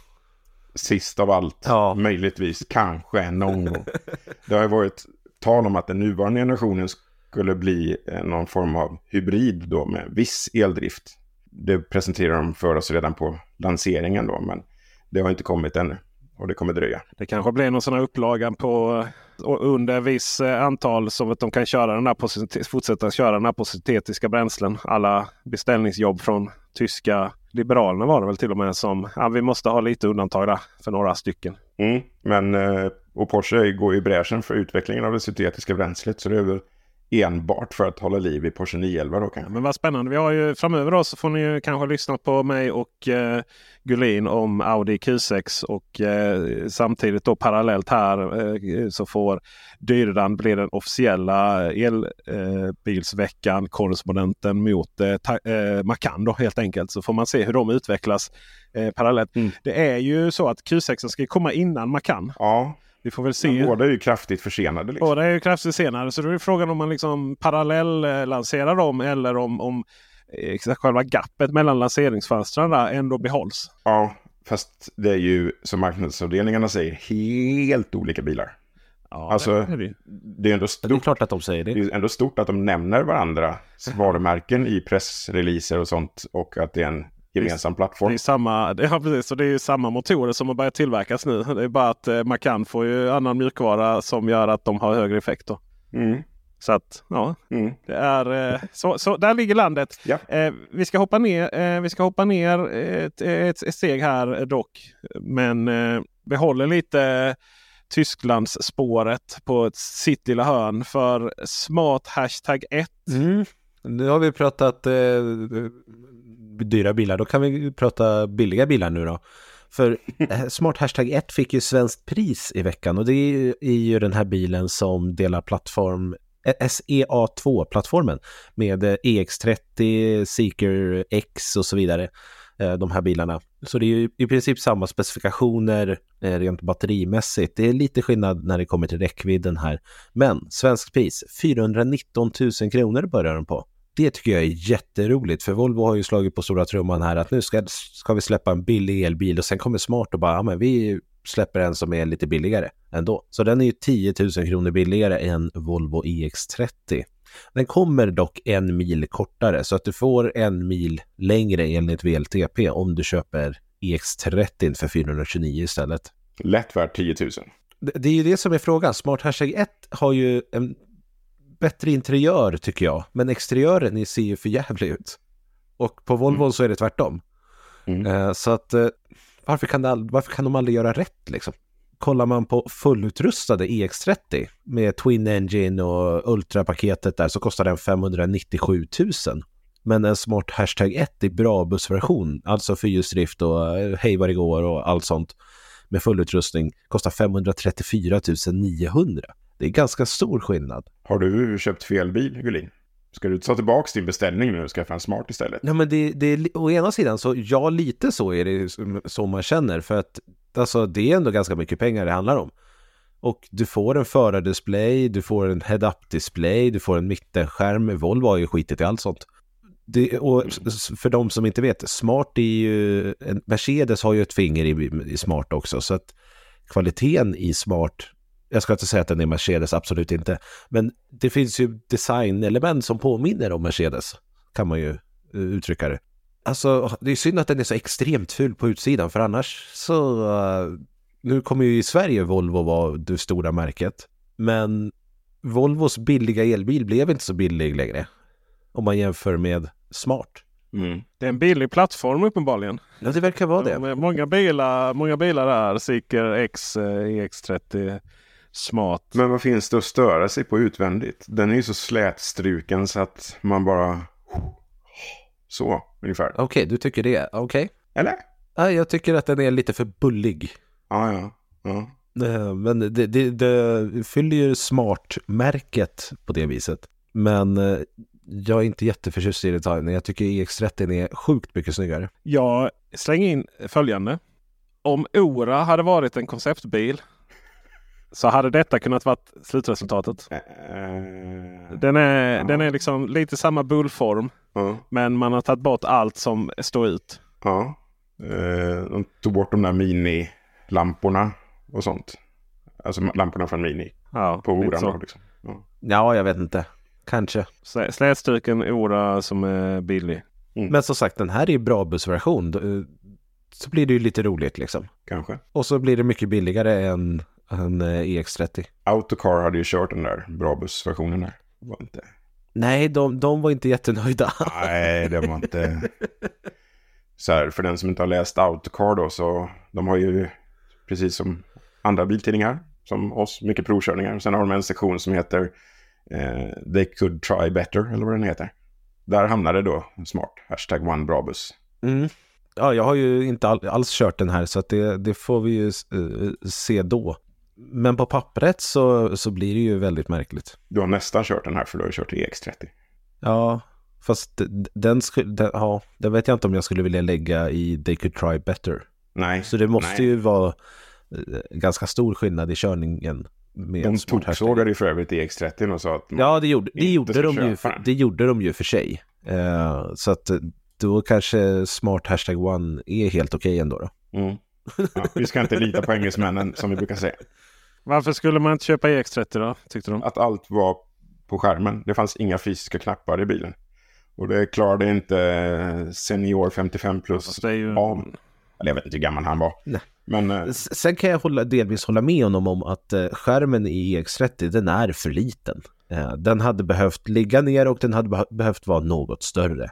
Sist av allt, Ja. möjligtvis, kanske någon gång. <laughs> Det har ju varit tal om att den nuvarande generationen skulle bli eh, någon form av hybrid då med viss eldrift. Det presenterar de för oss redan på lanseringen då, men det har inte kommit ännu. Och det kommer dröja. Det kanske blir någon sån här upplagan på och under viss eh, antal som att de kan köra den här fortsätta köra den här på syntetiska bränslen. Alla beställningsjobb från tyska Liberalerna var det väl till och med som ja, vi måste ha lite undantag där för några stycken. Mm, men eh, och Porsche går i bräschen för utvecklingen av det syntetiska bränslet. Så det är väl enbart för att hålla liv i Porsche 911 då kanske. Men vad spännande. Vi har ju framöver då så får ni ju kanske lyssna på mig och eh, Gullin om Audi Q6 och eh, samtidigt då parallellt här eh, så får Dyrdan bli den officiella elbilsveckan korrespondenten mot eh, eh, Macan då helt enkelt. Så får man se hur de utvecklas eh, parallellt. Mm. Det är ju så att Q6 ska komma innan Macan. Ja, Vi får väl se. men båda är ju kraftigt försenade. Liksom. Båda är ju kraftigt senare. Så då är frågan om man liksom parallell eh, lanserar dem eller om, om eh, själva gapet mellan lanseringsfönstren ändå behålls. Ja, fast det är ju som marknadsavdelningarna säger helt olika bilar. Ja, Alltså, det är det. Det är ändå Det är stort, klart att de säger det är det. ju ändå stort att de nämner varandras varumärken i pressreleaser och sånt. Och att det är en gemensam Det plattform. är samma, det- ja, precis, och det är ju samma motorer som har börjat tillverkas nu. Det är bara att eh, Macan får ju annan mjukvara som gör att de har högre effekt. Då. Mm. Så att ja, Mm. det är, eh, så, så där ligger landet. Ja. Eh, vi ska hoppa ner, eh, vi ska hoppa ner ett, ett, ett steg här eh, dock. Men eh, vi håller lite Tysklands spåret på ett sitt lilla hörn för smart hashtag 1. Mm. Nu har vi pratat eh, dyra bilar, då kan vi prata billiga bilar nu då. För <laughs> eh, Smart Hashtag 1 fick ju svenskt pris i veckan och det är ju, den här bilen som delar plattform eh, SEA2-plattformen med eh, EX30, Seeker X och så vidare. De här bilarna. Så det är ju i princip samma specifikationer rent batterimässigt. Det är lite skillnad när det kommer till räckvidden här. Men svenskt pris, 419 000 kronor börjar den på. Det tycker jag är jätteroligt för Volvo har ju slagit på stora trumman här att nu ska, ska vi släppa en billig elbil och sen kommer Smart och bara, ja men vi släpper en som är lite billigare ändå. Så den är ju 10 000 kronor billigare än Volvo EX30. Den kommer dock en mil kortare så att du får en mil längre enligt VLTP om du köper EX30 för 429 istället. Lätt värt 10 000. Det, det är ju det som är frågan. Smart Hashtag 1 har ju en bättre interiör tycker jag, men exteriören ser ju för jävlig ut. Och på Volvo så är det tvärtom. Mm. Eh, så att eh, varför kan, det, varför kan de aldrig göra rätt liksom? Kollar man på fullutrustade EX30 med Twin Engine och Ultra-paketet där så kostar den 597 000. Men en Smart Hashtag 1 i bra bussversion, alltså fyrhjulsdrift och eh, hej vad det går och allt sånt med fullutrustning kostar 534 900. Det är ganska stor skillnad. Har du köpt fel bil, Gullin? Ska du ta tillbaka din beställning nu och skaffa en smart istället? Ja, men det, det är, å ena sidan så, ja, lite så är det som- så man känner för att alltså, det är ändå ganska mycket pengar det handlar om. Och du får en förardisplay, du får en head-up display, du får en mittenskärm. Volvo har ju skitit i allt sånt. Det, och för de som inte vet, Smart är ju, en, Mercedes har ju ett finger i, i Smart också, så att kvaliteten i Smart, jag ska inte säga att den är Mercedes, absolut inte, men det finns ju designelement som påminner om Mercedes, kan man ju eh, uttrycka det. Alltså, det är synd att den är så extremt ful på utsidan, för annars så... eh, nu kommer ju i Sverige Volvo vara det stora märket, men Volvos billiga elbil blev inte så billig längre. Om man jämför med Smart. Mm. Det är en billig plattform uppenbarligen. Ja, det verkar vara det. Många bilar, många bilar där. Seeker X, eh, EX30, Smart. Men vad finns det att störa sig på utvändigt? Den är ju så slätstruken så att man bara... Så, ungefär. Okej, du tycker det. Okej. Eller? Ja, jag tycker att den är lite för bullig. Ja, ja. ja. Eh, Men det, det, det fyller ju Smart-märket på det viset. Men eh, jag är inte jätteförtjust i detaljerna. Jag tycker EX30 är sjukt mycket snyggare. Jag slänger in följande. Om Ora hade varit en konceptbil så hade detta kunnat vara slutresultatet. Eh, Den är, Ja. den är liksom lite samma bullform ja. men man har tagit bort allt som står ut. ja. Eh, de tog bort de där mini-lamporna och sånt. Alltså lamporna från Mini Ja, på Oran. då, Liksom. Ja. Ja, jag vet inte. Kanske. Slä- Slätstruken Ora som är billig. Men som sagt, den här är ju bra bussversion. Så blir det ju lite roligt liksom. Kanske. Och så blir det mycket billigare än, än eh, EX30. Autocar hade ju kört den där bra bussversionen där. Var inte... Nej, de, de var inte jättenöjda. Nej, det var inte... Så här, för den som inte har läst Autocar då så de har ju precis som andra biltidningar som oss mycket provkörningar. Sen har de en sektion som heter eh, They could try better eller vad den heter. Där hamnade då smart, hashtag one bra buss. Mm. Ja, jag har ju inte all, alls kört den här så att det, det får vi ju eh, se då. Men på pappret så, så blir det ju väldigt märkligt. Du har nästan kört den här för du har ju kört EX30. Ja, fast den, den, ja, den vet jag inte om jag skulle vilja lägga i They could try better. Nej. Så det måste nej. ju vara eh, ganska stor skillnad i körningen. Med De toksågade ju för övrigt EX30 och sa att Ja, det gjorde, det gjorde, de, ju för, det gjorde de ju för sig. Eh, så att då kanske Smart Hashtag One är helt okej ändå. Då. Mm. Ja, vi ska inte lita på engelsmännen som vi brukar säga. Varför skulle man inte köpa EX30 då? Tyckte de. Att allt var på skärmen. Det fanns inga fysiska knappar i bilen. Och det klarade inte eh, Senior 55 plus Fast det är ju... av. Eller jag vet inte hur gammal han var. Nej. Men eh, Sen kan jag hålla, delvis hålla med honom om att eh, skärmen i EX30 den är för liten. Den hade behövt ligga ner och den hade beh- behövt vara något större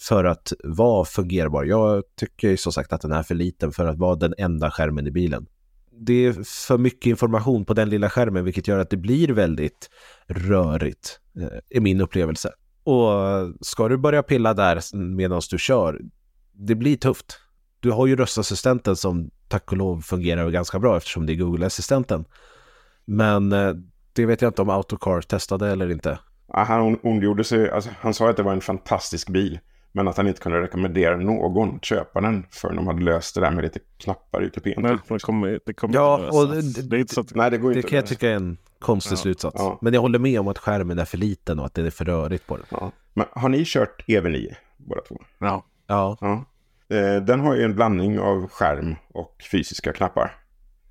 för att vara fungerbar. Jag tycker ju som sagt att den är för liten för att vara den enda skärmen i bilen. Det är för mycket information på den lilla skärmen vilket gör att det blir väldigt rörigt, eh, i min upplevelse. Och ska du börja pilla där medan du kör, det blir tufft. Du har ju röstassistenten som tack och lov fungerar ganska bra eftersom det är Google-assistenten. Men eh, det vet jag inte om Autocar testade eller inte. ja, han ondgjorde sig. Alltså, han sa att det var en fantastisk bil. Men att han inte kunde rekommendera någon att köpa den förrän de hade löst det där med lite knappar i kupén. Nej, det kommer, det kommer Ja, inte och det- det är inte så att... Nej, det går Det inte. kan jag tycka är en konstig slutsats. ja. Men jag håller med om att skärmen är för liten och att det är för rörigt på den. Ja. Men har ni kört EV9 båda två? Ja. Ja, Ja. Eh, Den har ju en blandning av skärm och fysiska knappar.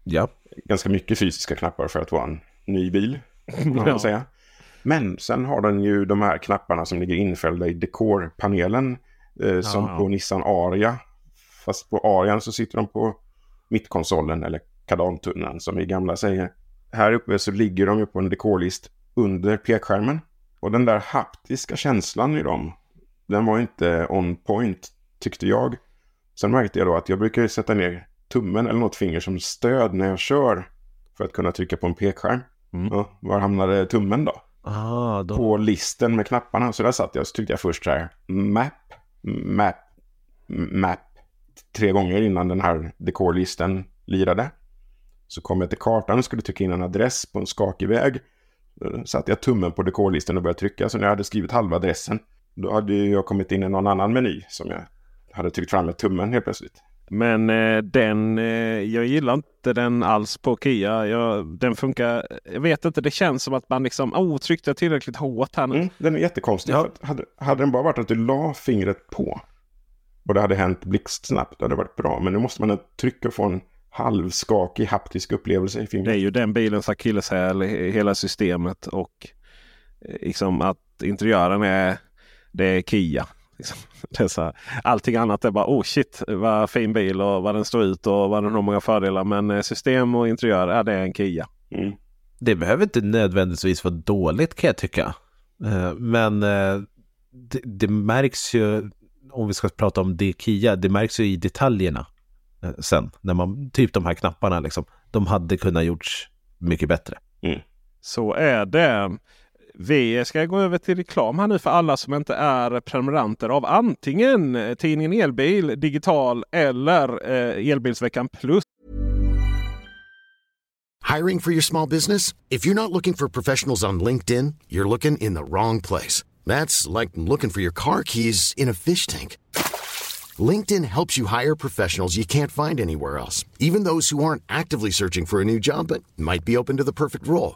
ja. Ganska mycket fysiska knappar för att vara en ny bil. Kan man Ja. säga. Men sen har den ju de här knapparna som ligger infällda i dekorpanelen. Eh, som ja. på Nissan Aria. Fast på Arian så sitter de på mittkonsolen eller kardantunneln som vi gamla säger. Här uppe så ligger de ju på en dekorlist under pekskärmen. Och den där haptiska känslan i dem, den var inte on point tyckte jag. Sen märkte jag då att jag brukar sätta ner tummen eller något finger som stöd när jag kör för att kunna trycka på en pekskärm. Mm. Ja, var hamnade tummen då? Ah, då. På listen med knapparna. Så där satt jag och så tyckte jag först så här map, map, map tre gånger innan den här dekorlisten lirade. Så kom jag till kartan och skulle trycka in en adress på en skakig väg. Då satte jag tummen på dekorlisten och började trycka. Så när jag hade skrivit halva adressen, då hade jag kommit in i någon annan meny som jag hade tryckt fram med tummen helt plötsligt. Men eh, den, eh, jag gillar inte den alls på Kia. Jag, den funkar, jag vet inte, det känns som att man liksom, oh, tryckte jag tillräckligt hårt här nu? Mm, den är jättekonstig. Ja. För att Hade, hade den bara varit att du la fingret på och det hade hänt blixtsnabbt, då hade det varit bra. Men nu måste man trycka och få en halvskakig haptisk upplevelse i Det är fingret. ju den bilens akilleshäl i hela systemet och eh, liksom att interiören är, det är Kia. Liksom. Det är så här, allting annat är bara oh shit vad fin bil och vad den står ut och vad den har många fördelar. Men eh, system och interiör, ja, det är en Kia. Mm. Det behöver inte nödvändigtvis vara dåligt kan jag tycka. Eh, Men eh, det, det märks ju, om vi ska prata om det Kia, det märks ju i detaljerna sen. När man, typ de här knapparna liksom, de hade kunnat gjorts mycket bättre. Så är det. Vi ska gå över till reklam här nu för alla som inte är prenumeranter av antingen eh, tidningen Elbil, Digital eller eh, Elbilsveckan Plus. Hiring for your small business? If you're not looking for professionals on LinkedIn, you're looking in the wrong place. That's like looking for your car keys in a fish tank. LinkedIn helps you hire professionals you can't find anywhere else, even those who aren't actively searching for a new job but might be open to the perfect role.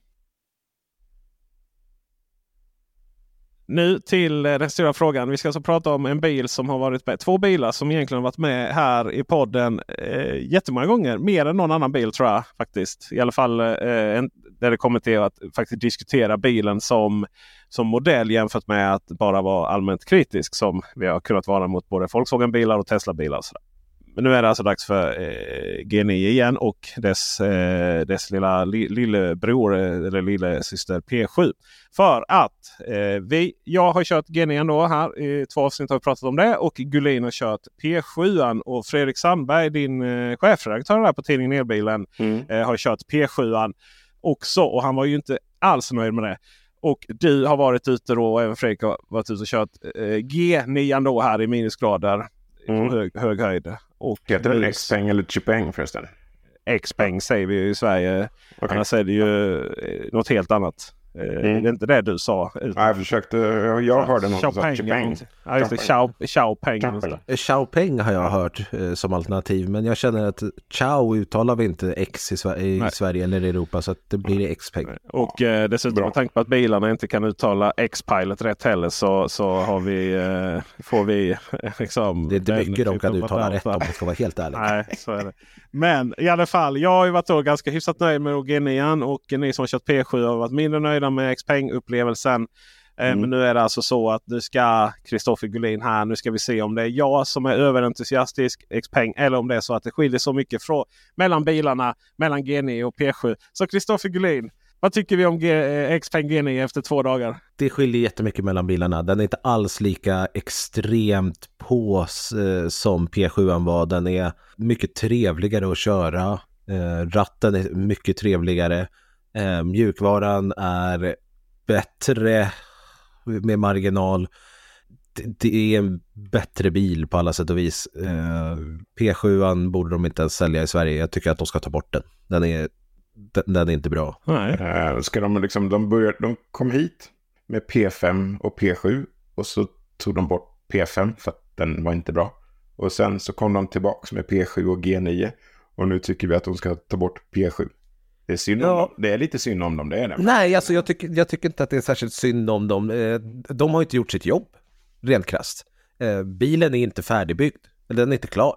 Nu till eh, den stora frågan. Vi ska alltså prata om en bil som har varit med. Två bilar som egentligen har varit med här i podden eh, jättemånga gånger. Mer än någon annan bil tror jag faktiskt. I alla fall eh, där det kommer till att faktiskt diskutera bilen som, som modell jämfört med att bara vara allmänt kritisk som vi har kunnat vara mot både Volkswagen-bilar och Tesla-bilar. och sådär. Men nu är det alltså dags för eh, G9 igen och dess, eh, dess lilla li, lillebror eh, eller lillasyster P7. För att eh, vi, jag har kört G9 då här. I två avsnitt har vi pratat om det. Och Gullin har kört P7. Och Fredrik Sandberg, din eh, chefredaktör här på tidningen Elbilen, Mm. eh, har kört P7 också. Och han var ju inte alls nöjd med det. Och du har varit ute då, och även Fredrik har varit ute och kört eh, G9 då här i minusgrader. Mm. På hög, hög höjd. Och Heter den X-Peng eller Chipeng förresten? X-Peng säger vi i Sverige. Okej. Annars är det ju eh, något helt annat. Eh, Mm. Det är inte det du sa. Nej, jag försökte. Jag, jag hörde någon som sa Xiaopeng, Chipeng. Ja, just det. Just det. Xiaopeng har jag hört eh, som alternativ, men jag känner att Chao uttalar vi inte X i, Sver- i. Sverige eller Europa, så att det blir X-Peng. Och eh, dessutom Bra. med tanke på att bilarna inte kan uttala X-Pilot rätt heller så, så har vi, eh, får vi eh, liksom... Det är inte mycket de kan uttala rätt om jag ska vara helt ärlig. Nej, så är det. Men i alla fall, jag har ju varit då ganska hyfsat nöjd med G9 och ni som har kört P7 har varit mindre nöjda med Xpeng-upplevelsen. Eh, Mm. Men nu är det alltså så att nu ska Kristoffer Gullin här. Nu ska vi se om det är jag som är överentusiastisk Xpeng eller om det är så att det skiljer så mycket från, mellan bilarna mellan G9 och P7. Så Kristoffer Gullin, vad tycker vi om G, eh, Xpeng G9 efter två dagar? Det skiljer jättemycket mellan bilarna. Den är inte alls lika extremt på eh, som P7 var. Den är mycket trevligare att köra. Eh, ratten är mycket trevligare. Eh, mjukvaran är bättre med marginal. Det, det är en bättre bil på alla sätt och vis. Eh, P7 borde de inte ens sälja i Sverige. Jag tycker att de ska ta bort den. Den är, den, den är inte bra. Nej. Eh, Ska de liksom, de, började, de kom hit med P5 och P7 och så tog de bort P5 för att den var inte bra. Och sen så kom de tillbaka med P7 och G9 och nu tycker vi att de ska ta bort P7. Det är, synd om Ja. det är lite synd om dem, det är det. Nej, alltså jag tycker, jag tycker inte att det är särskilt synd om dem. Eh, De har inte gjort sitt jobb, rent krasst. Eh, Bilen är inte färdigbyggd, eller den är inte klar.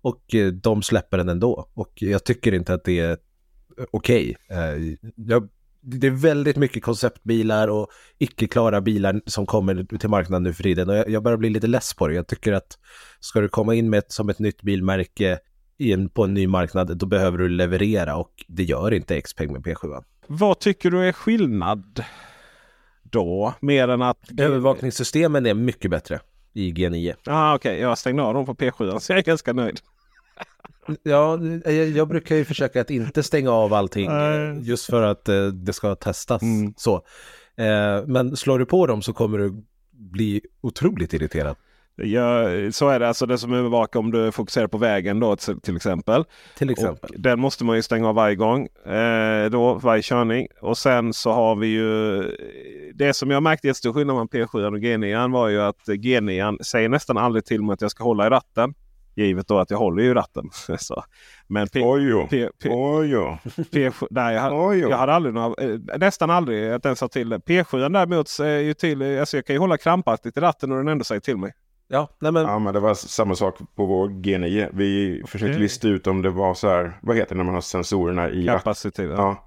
Och de släpper den ändå. Och jag tycker inte att det är okej. Eh, jag- Det är väldigt mycket konceptbilar och icke-klara bilar som kommer till marknaden nu för tiden. Och jag, jag börjar bli lite less på det. Jag tycker att ska du komma in med ett, som ett nytt bilmärke i en, på en ny marknad, då behöver du leverera och det gör inte Xpeng med P7. Vad tycker du är skillnad då? Mer än att... Övervakningssystemen är mycket bättre i G9. Ah, Okej, jag stängde av dem på P7 så jag är ganska nöjd. Ja, jag, brukar ju försöka att inte stänga av allting Nej. just för att eh, det ska testas Mm. så. Eh, men slår du på dem så kommer du bli otroligt irriterad. Ja, så är det. Alltså det som övervakar om du fokuserar på vägen då till till exempel. Till exempel. Och den måste man ju stänga av varje gång. Eh, då, varje körning. Och sen så har vi ju det som jag märkte jättestor skillnad mellan P7 och G9 var ju att G9 säger nästan aldrig till mig att jag ska hålla i ratten. Givet då att jag håller i ratten. <laughs> så. Men P, Oj, jo. P, P, Oj, jo. <laughs> P7, nej, jag, hade aldrig några, eh, nästan aldrig att den sa till det. P7 däremot säger ju till, eh, alltså jag kan ju hålla krampaktigt i ratten och den ändå säger till mig. Ja, nej men Ja, men det var samma sak på vår G9. Vi försökte lista ut om det var så här, vad heter det när man har sensorerna i ratten? Kapacitet. Ja. Ja.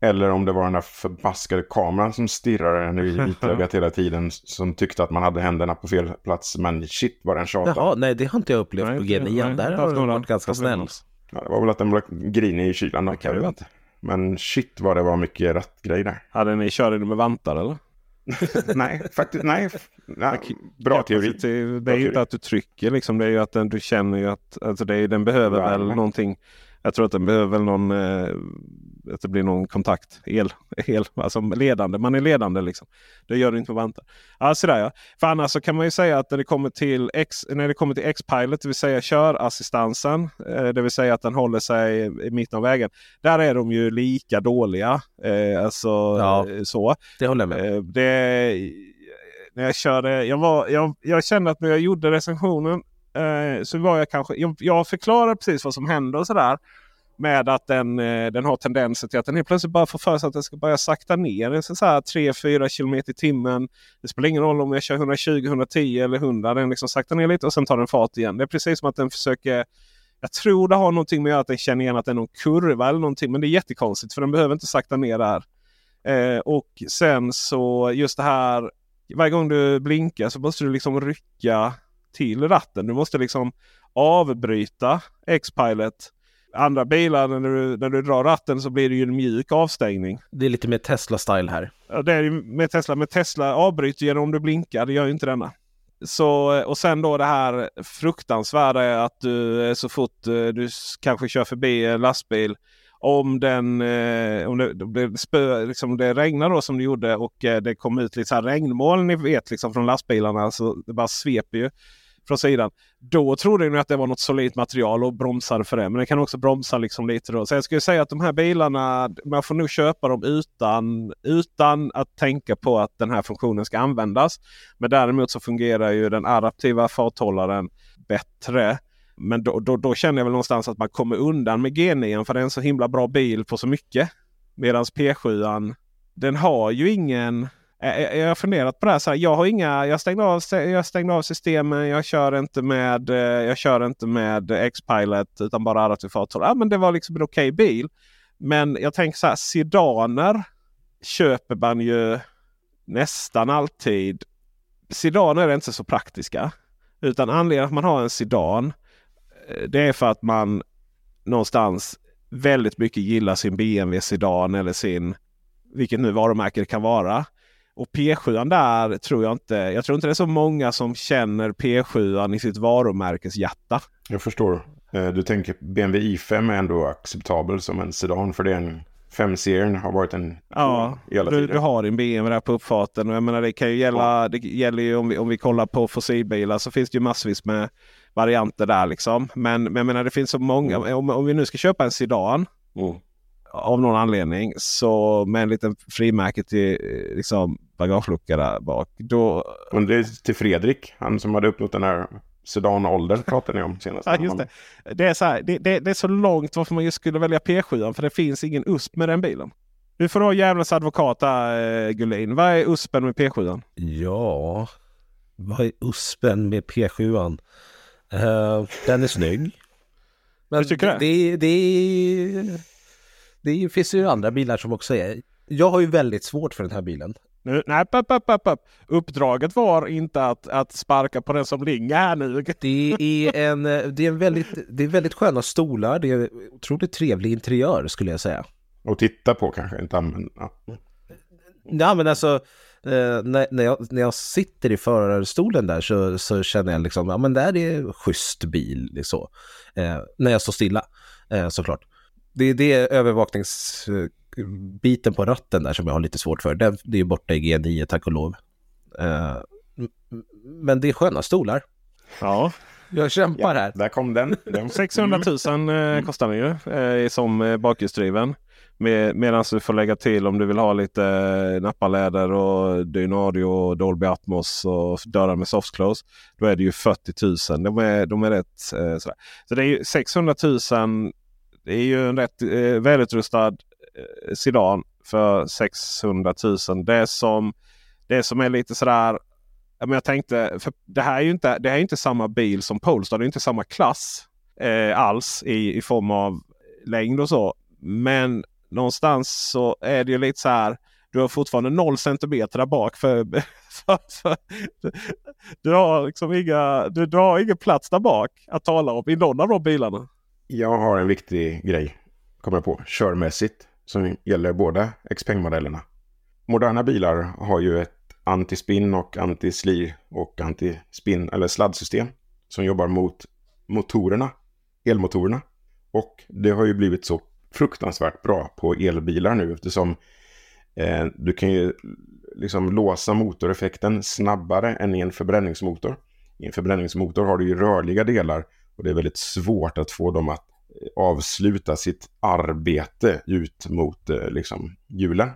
Eller om det var den där förbaskade kameran som stirrade en i <laughs> vitögat hela tiden. Som tyckte att man hade händerna på fel plats. Men shit vad den tjatade. Jaha, nej det har inte jag upplevt Nej, på inte- G9. nej, Där inte har den varit ganska snäll. Ja, det var väl att den blev grinig i kylan. Då, jag vet inte. Men shit vad det var mycket rattgrej där. Hade ni körde ni med vantar eller? <laughs> nej, faktiskt nej. <laughs> nej. Bra teori. Det är Bra ju inte teori. att du trycker liksom. Det är ju att den, du känner ju att alltså det är, den behöver väl Värme. någonting. Jag tror att den behöver väl någon eh, att det blir någon kontakt. El, el alltså ledande. Man är ledande liksom. Det gör du inte med vantar. Ja, sådär ja. För annars så kan man ju säga att när det kommer till X, när det kommer till X-Pilot, det vill säga körassistansen. Eh, det vill säga att den håller sig i mitten av vägen. Där är de ju lika dåliga. Eh, alltså Ja. eh, så. Det håller jag med. Det, när jag körde, jag, var, jag, jag kände att när jag gjorde recensionen så var jag kanske, jag, jag förklarar precis vad som händer och sådär. Med att den, eh, den har tendenser till att den helt plötsligt bara får för sig att den ska börja sakta ner. Så så här 3-4 km i timmen. Det spelar ingen roll om jag kör 120, 110 eller 100. Den liksom saktar ner lite och sen tar den fart igen. Det är precis som att den försöker jag tror det har någonting med att den känner igen att det är någon kurva eller någonting. Men det är jättekonstigt för den behöver inte sakta ner där. Eh, och sen så just det här. Varje gång du blinkar så måste du liksom rycka till ratten. Du måste liksom avbryta X-Pilot. Andra bilar när du, när du drar ratten så blir det ju en mjuk avstängning. Det är lite mer Tesla-style här. Ja, det är ju med Tesla. Men Tesla avbryter genom om du blinkar. Det gör ju inte denna. Så, och sen då det här fruktansvärda är att du så fort eh, du kanske kör förbi en lastbil om, den, eh, om det, det, spö, liksom det regnar då som det gjorde och eh, det kom ut lite så här regnmoln ni vet liksom från lastbilarna. Så det bara sveper ju från sidan. Då trodde ni att det var något solidt material och bromsade för det. Men det kan också bromsa liksom lite då. Så jag skulle säga att de här bilarna, man får nog köpa dem utan, utan att tänka på att den här funktionen ska användas. Men däremot så fungerar ju den adaptiva farthållaren bättre. Men då, då, då, känner jag väl någonstans att man kommer undan med G9 för det är en så himla bra bil på så mycket. Medan P7 den har ju ingen Eh, eh, jag har funderat på det här. Så här, jag, har inga, jag, stängde av, jag stängde av systemen. Jag kör inte med, eh, jag kör inte med X-Pilot utan bara adaptiv farthållare. Ja, men det var liksom en okej okay bil. Men jag tänker så här, sedaner köper man ju nästan alltid. Sedaner är inte så praktiska. Utan anledningen att man har en sedan det är för att man någonstans väldigt mycket gillar sin BMW sedan eller sin vilket nu varumärke det kan vara. Och P7 där tror jag inte. Jag tror inte det är så många som känner P7 i sitt varumärkes hjärta. Jag förstår. Eh, du tänker BMW i5 är ändå acceptabel som en sedan för det är en 5-serien har varit en Ja, du, du, har din BMW där på uppfarten. Och jag menar, det kan ju gälla, ja. det gäller ju om vi, om vi kollar på fossilbilar så finns det ju massvis med varianter där liksom. Men, men jag menar det finns så många. Mm. Om, om vi nu ska köpa en sedan. Mm av någon anledning så med en liten frimärke till liksom, bagagelucka där bak. Då... Och det är till Fredrik, han som hade uppnått den här sedanåldern pratade ni om senast. <laughs> ja, just det. Det, är så här, det, det, det, är så långt varför man just skulle välja P7 för det finns ingen USP med den bilen. Du får ha djävulens advokat där eh, Gullin. Vad är USPen med P7? Ja, vad är USPen med P7? Uh, eh, den är snygg. Men du tycker det? Det, det, det finns ju andra bilar som också är. Jag har ju väldigt svårt för den här bilen. Nu, nej, upp, upp, upp, upp. Uppdraget var inte att, att sparka på den som ringer här nu. <laughs> Det är, en, det, är en väldigt, det är väldigt sköna stolar. Det är otroligt trevlig interiör skulle jag säga. Och titta på kanske, inte använda. Ja, men alltså eh, när, när, jag, när jag sitter i förarstolen där så, så känner jag liksom, ja men där är schysst bil. Liksom. Eh, när jag står stilla, eh, såklart det är det övervakningsbiten på ratten där som jag har lite svårt för. Det, det är borta i G9 tack och lov. Uh, men det är sköna stolar. Ja. Jag kämpar ja, här. Där kom den. 600 000 eh, kostar den ju eh, som eh, bakhjulsdriven. Med, Medan du får lägga till om du vill ha lite eh, nappaläder och Dynadio och Dolby Atmos och dörrar med soft close. Då är det ju 40 000. De är, de är rätt sådär. Så det är ju 600 000 det är ju en rätt eh, välutrustad eh, sedan för 600 000. Det som, det som är lite sådär. Men jag tänkte, för det här är ju inte, det här är inte samma bil som Polestar. Det är inte samma klass eh, alls i, i form av längd och så. Men någonstans så är det ju lite så här. Du har fortfarande 0 centimeter där bak. För, <laughs> för, för, du, har liksom inga, du, du har ingen plats där bak att tala om i någon av de bilarna. Jag har en viktig grej, kommer jag på, körmässigt, som gäller båda Xpeng-modellerna. Moderna bilar har ju ett antispinn och antislir och antispinn eller sladdsystem som jobbar mot motorerna, elmotorerna. Och det har ju blivit så fruktansvärt bra på elbilar nu eftersom eh, du kan ju liksom låsa motoreffekten snabbare än i en förbränningsmotor. I en förbränningsmotor har du ju rörliga delar och det är väldigt svårt att få dem att avsluta sitt arbete ut mot eh, liksom, hjulen.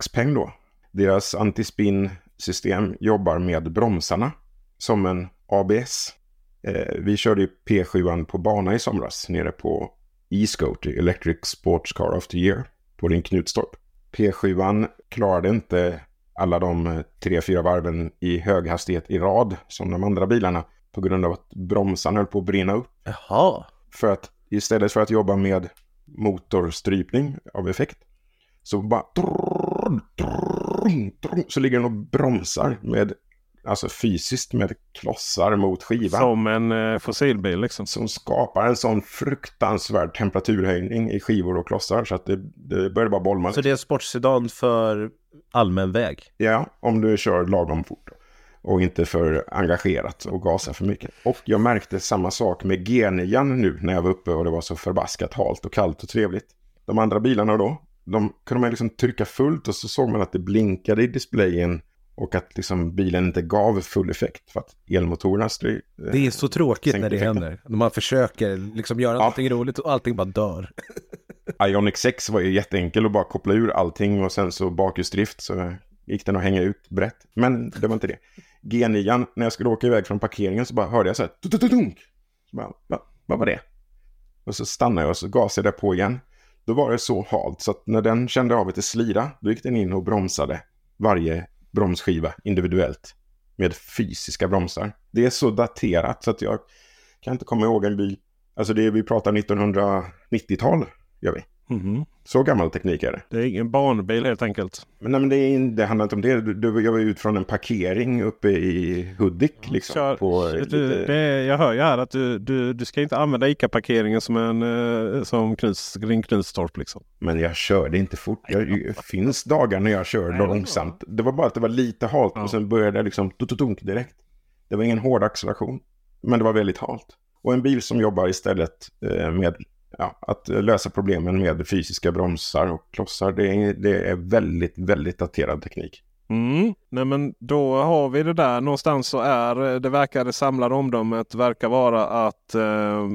Xpeng då, deras antispin-system jobbar med bromsarna som en ABS. Eh, vi körde ju P7 på bana i somras nere på E-Scooter, Electric Sports Car of the Year, på din Knutstorp. P7 klarade inte alla de tre, fyra varven i hög hastighet i rad som de andra bilarna på grund av att bromsarna höll på att brinna upp. Jaha. För att istället för att jobba med motorstrypning av effekt så bara så ligger den och bromsar med alltså fysiskt med klossar mot skivan. Som en eh, fossilbil liksom. Som skapar en sån fruktansvärd temperaturhöjning i skivor och klossar så att det, det börjar bara bolma. Så det är en sportsedan för allmän väg? Ja, om du kör lagom fort och inte för engagerat och gasa för mycket. Och jag märkte samma sak med G9 nu när jag var uppe och det var så förbaskat halt och kallt och trevligt. de andra bilarna då, de kunde man liksom trycka fullt och så såg man att det blinkade i displayen och att liksom bilen inte gav full effekt för att elmotorerna stry, Det är så tråkigt när det effekten. händer. När man försöker liksom göra Ja. någonting roligt och allting bara dör. <laughs> Ionic 6 var ju jätteenkel att bara koppla ur allting och sen så bakhjulsdrift så gick den att hänga ut brett. Men det var inte det. G9, när jag skulle åka iväg från parkeringen så bara hörde jag så här. Så bara, va, vad var det? Och så stannade jag och så gasade jag på igen. Då var det så halt så att när den kände av lite slira, då gick den in och bromsade varje bromsskiva individuellt med fysiska bromsar. Det är så daterat så att jag kan inte komma ihåg en bil. Alltså det är, vi pratar 1990-tal gör vi. Mhm. Så gammal teknik är det. Det är ingen barnbil helt enkelt. Men, nej, men det, är, det handlar inte om det. Du, du, jag var ut från en parkering uppe i Hudik. Liksom, Kör, på, du, lite- det, jag hör ju här att du, du, du ska inte använda ICA-parkeringen som en eh, som Knuts, Knutstorp liksom. Men jag körde inte fort. Jag, det finns dagar när jag kör långsamt. Det var bara att det var lite halt och sen började jag liksom tututunk direkt. Det var ingen hård acceleration. Men det var väldigt halt. Och en bil som jobbar istället eh, med ja, att lösa problemen med fysiska bromsar och klossar. Det är, det är väldigt, väldigt daterad teknik. Mm. Nej men då har vi det där. Någonstans så är eh, det verkar det samlade omdömet verkar vara att eh,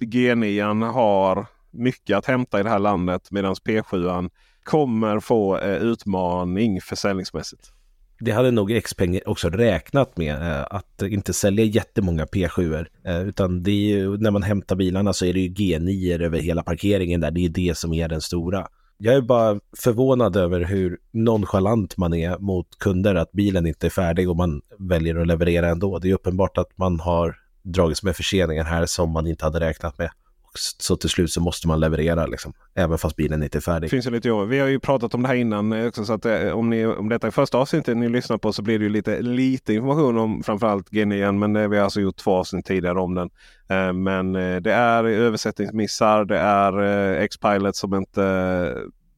G9 har mycket att hämta i det här landet medan P7 kommer få eh, utmaning försäljningsmässigt. Det hade nog Xpeng också räknat med, eh, att inte sälja jättemånga P7. Eh, utan det är ju, när man hämtar bilarna så är det ju G9 över hela parkeringen där. Det är det som är den stora. Jag är bara förvånad över hur nonchalant man är mot kunder, att bilen inte är färdig och man väljer att leverera ändå. Det är uppenbart att man har dragits med förseningar här som man inte hade räknat med. Så till slut så måste man leverera, liksom, även fast bilen inte är färdig. finns det lite jobb. Vi har ju pratat om det här innan eh, också. Så att, eh, om, ni, om detta är första avsnittet ni lyssnar på så blir det ju lite, lite information om framförallt G9. Men eh, vi har alltså gjort två avsnitt tidigare om den. Men det är översättningsmissar. Det är X-Pilot som inte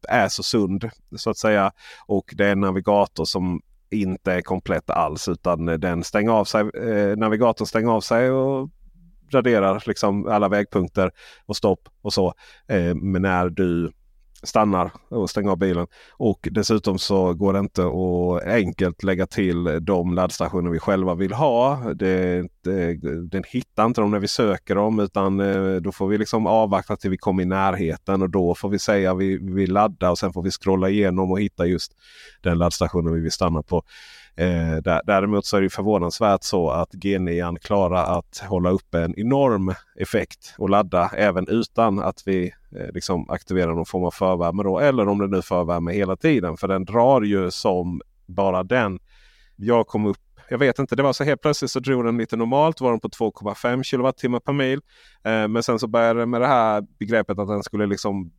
är så sund så att säga. Och det är en navigator som inte är komplett alls. Utan den stänger av sig. Eh, navigatorn stänger av sig och raderar liksom alla vägpunkter och stopp och så. Eh, men när du stannar och stänger av bilen. Och dessutom så går det inte att enkelt lägga till de laddstationer vi själva vill ha. Det, det, den hittar inte dem när vi söker dem utan eh, då får vi liksom avvakta till vi kommer i närheten och då får vi säga vi vi vill ladda och sen får vi scrolla igenom och hitta just den laddstationen vi vill stanna på. Eh, däremot så är det förvånansvärt så att G9 klarar att hålla upp en enorm effekt och ladda även utan att vi eh, liksom aktiverar någon form av förvärme. Då, eller om det nu förvärme hela tiden. För den drar ju som bara den. Jag kom upp jag vet inte, det var så helt plötsligt så drog den lite normalt. Var den på 2,5 kWh per mil. Eh, men sen så började det med det här begreppet att den skulle liksom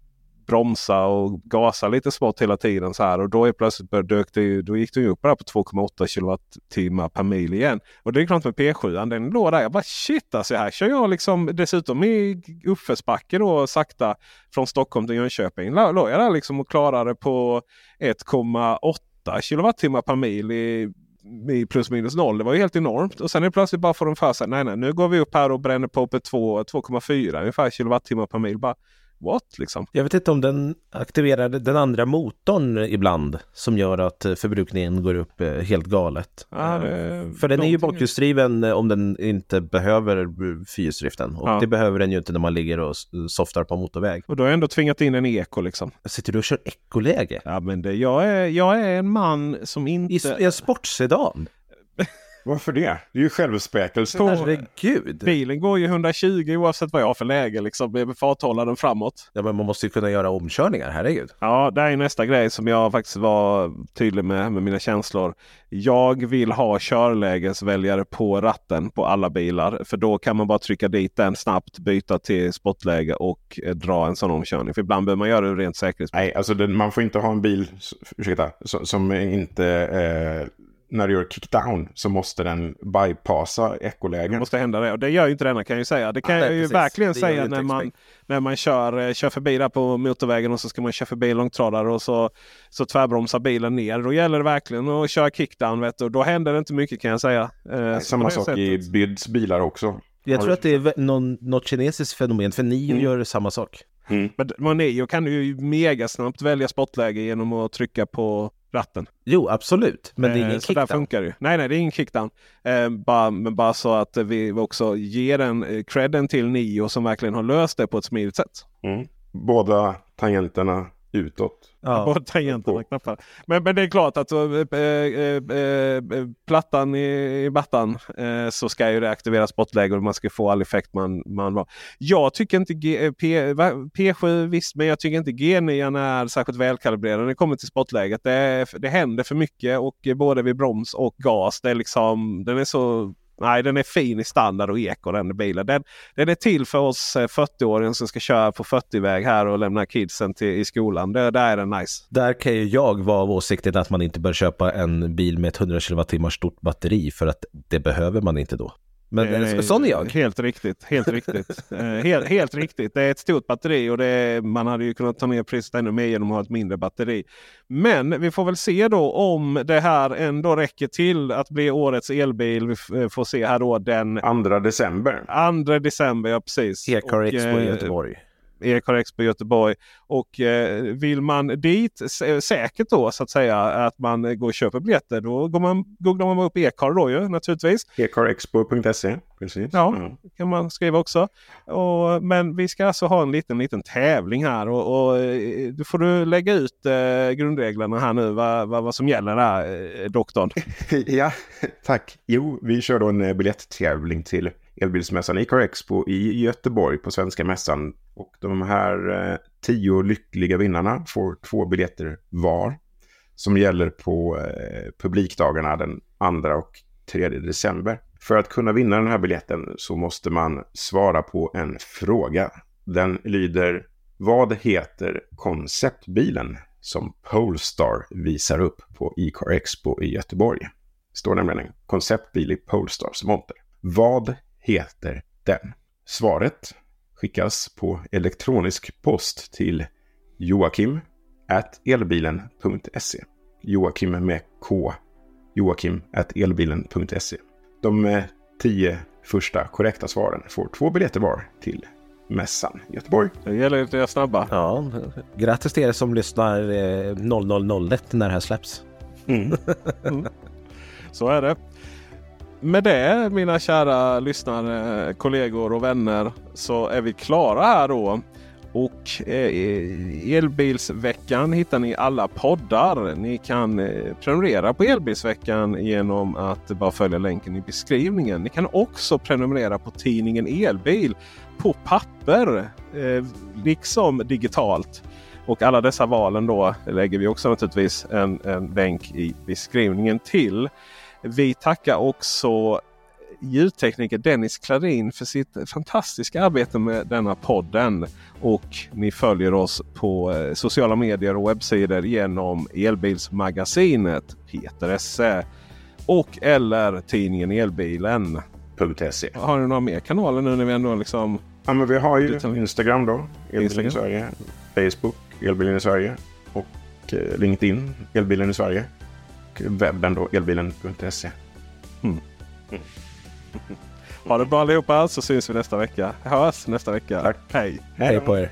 bromsa och gasa lite smått hela tiden. så här Och då är plötsligt dök det, ju- då gick den ju upp där på 2,8 kilowattimmar per mil igen. Och det är klart med P7, den låg där. Jag bara shit alltså här kör jag liksom dessutom i uppförsbacke då sakta från Stockholm till Jönköping. Låg jag där liksom och klarade på 1,8 kilowattimmar per mil i i plus minus noll. Det var ju helt enormt. Och sen är det plötsligt bara får de för sig. Nej, nej, nu går vi upp här och bränner på uppe 2,4 ungefär kilowattimmar per mil. Bara, what liksom? Jag vet inte om den aktiverar den andra motorn ibland som gör att eh, förbrukningen går upp eh, helt galet. Det- För den är ju bakhjulsdriven om den inte behöver eh, fyrhjulsdriften. Och Ja. det behöver den ju inte när man ligger och softar på motorväg. Och då har jag ändå tvingat in en eko liksom. Sitter du och kör ekoläge? Ja, men det, jag, är, jag är en man som inte... I i en sportsedan? <laughs> Varför det? Det är ju självspäkelse. Herregud! Bilen går ju 120 oavsett vad jag har för läge liksom. Farthållaren framåt. Ja, men man måste ju kunna göra omkörningar, herregud. Ja, det är nästa grej som jag faktiskt var tydlig med med mina känslor. Jag vill ha körlägesväljare på ratten på alla bilar. För då kan man bara trycka dit den snabbt, byta till sportläge och eh, dra en sån omkörning. För ibland behöver man göra det rent säkerhetsmässigt. Nej, alltså den, man får inte ha en bil ursäkta, som, som inte... Eh, när du gör kickdown så måste den bypassa ekolägen. måste hända det. Och det gör ju inte denna kan jag ju säga. Det kan Nej, jag ju precis. verkligen Det säga när man, när man kör, eh, kör förbi där på motorvägen och så ska man köra förbi en långtradare och så, så tvärbromsar bilen ner. Då gäller det verkligen att köra kickdown. Vet du. Och Då händer det inte mycket kan jag säga. Eh, så Samma det sak sättet- i Byds bilar också. Jag tror att det är någon, något kinesiskt fenomen, för Nio Mm. gör samma sak. Mm. Men Nio kan ju mega snabbt välja sportläge genom att trycka på ratten. Jo, absolut. Men det är ingen eh, så kickdown. där funkar det. Nej, nej, det är ingen kickdown. Eh, bara, men bara så att vi också ger den eh, credden till Nio som verkligen har löst det på ett smidigt sätt. Mm. Båda tangenterna utåt. Ja. <laughs> Både tangenterna knappar. Men, men det är klart att äh, äh, äh, plattan i, i mattan eh, så ska ju det aktiveras sportläge och man ska få all effekt man, man var. Jag tycker inte G, P, P7 visst, men jag tycker inte G9 är särskilt välkalibrerad när det kommer till sportläget. Det, det händer för mycket och både vid broms och gas. Det är liksom, den är så Nej, den är fin i standard och eko den bilen. Den, den är till för oss eh, 40-åringar som ska köra på 40-väg här och lämna kidsen till, i skolan. Det, där är den nice. Där kan ju jag vara av åsikten att man inte bör köpa en bil med ett 100 kWh stort batteri för att det behöver man inte då. Men Eh, sån är jag. Helt riktigt. Helt riktigt. <laughs> Eh, helt, helt riktigt. Det är ett stort batteri och det är, man hade ju kunnat ta ner priset ännu mer genom att ha ett mindre batteri. Men vi får väl se då om det här ändå räcker till att bli årets elbil. Vi eh, får se här då den 2 december. 2 december. Ja, precis. E-car Och, Expo i eh, Göteborg. E-car Expo Göteborg. Och eh, vill man dit sä- säkert då så att säga att man går och köper biljetter. Då går man, googlar man upp E-car då ju naturligtvis. ecarexpo.se. Precis. Ja, Ja. det kan man skriva också. Och, men vi ska alltså ha en liten, liten tävling här. Och, och eh, då får du lägga ut eh, grundreglerna här nu. Vad, vad, vad som gäller där, eh, doktorn. <laughs> ja, tack. Jo, vi kör då en eh, biljetttävling till elbilsmässan Ecar Expo i Göteborg på Svenska Mässan. Och de här eh, tio lyckliga vinnarna får två biljetter var. Som gäller på eh, publikdagarna den 2 och 3 december. För att kunna vinna den här biljetten så måste man svara på en fråga. Den lyder Vad heter konceptbilen som Polestar visar upp på Ecar Expo i Göteborg? Det Står nämligen en konceptbil i Polestars monter. Vad heter den? Svaret skickas på elektronisk post till Joakim at elbilen.se. Joakim med K. Joakim at elbilen.se. De eh, tio första korrekta svaren får två biljetter var till mässan i Göteborg. Det gäller att göra snabba. Ja, grattis till er som lyssnar eh, 0001 när det här släpps. Mm. <laughs> Så är det. Med det mina kära lyssnare, kollegor och vänner så är vi klara här då. Och eh, Elbilsveckan hittar ni alla poddar. Ni kan eh, prenumerera på Elbilsveckan genom att bara följa länken i beskrivningen. Ni kan också prenumerera på tidningen Elbil på papper eh, liksom digitalt. Och alla dessa valen då lägger vi också naturligtvis en, en länk i beskrivningen till. Vi tackar också ljudtekniker Dennis Klarin för sitt fantastiska arbete med denna podden. Och ni följer oss på eh, sociala medier och webbsidor genom Elbilsmagasinet Peter Esse och eller tidningen Elbilen. .se. Har ni några mer kanaler nu när vi ändå liksom... Ja, men vi har ju Instagram då, Elbilen Instagram. i Sverige. Facebook, Elbilen i Sverige. Och eh, LinkedIn, Elbilen i Sverige. Och webben då, elbilen.se. Ha det bra allihopa så syns vi nästa vecka. Hörs nästa vecka. Tack. Hej! Hej på er.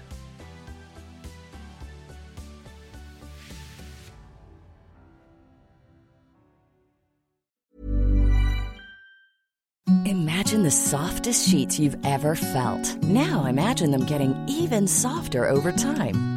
Imagine the softest sheets you've ever felt. Now imagine them getting even softer over time.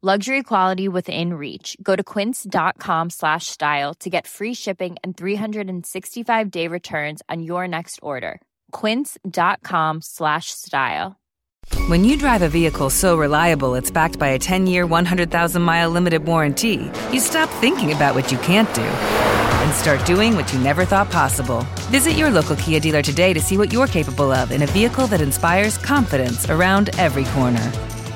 Luxury quality within reach. Go to quince.com slash style to get free shipping and 365 day returns on your next order. Quince.com slash style. When you drive a vehicle so reliable it's backed by a 10 year, 100,000 mile limited warranty, you stop thinking about what you can't do and start doing what you never thought possible. Visit your local Kia dealer today to see what you're capable of in a vehicle that inspires confidence around every corner.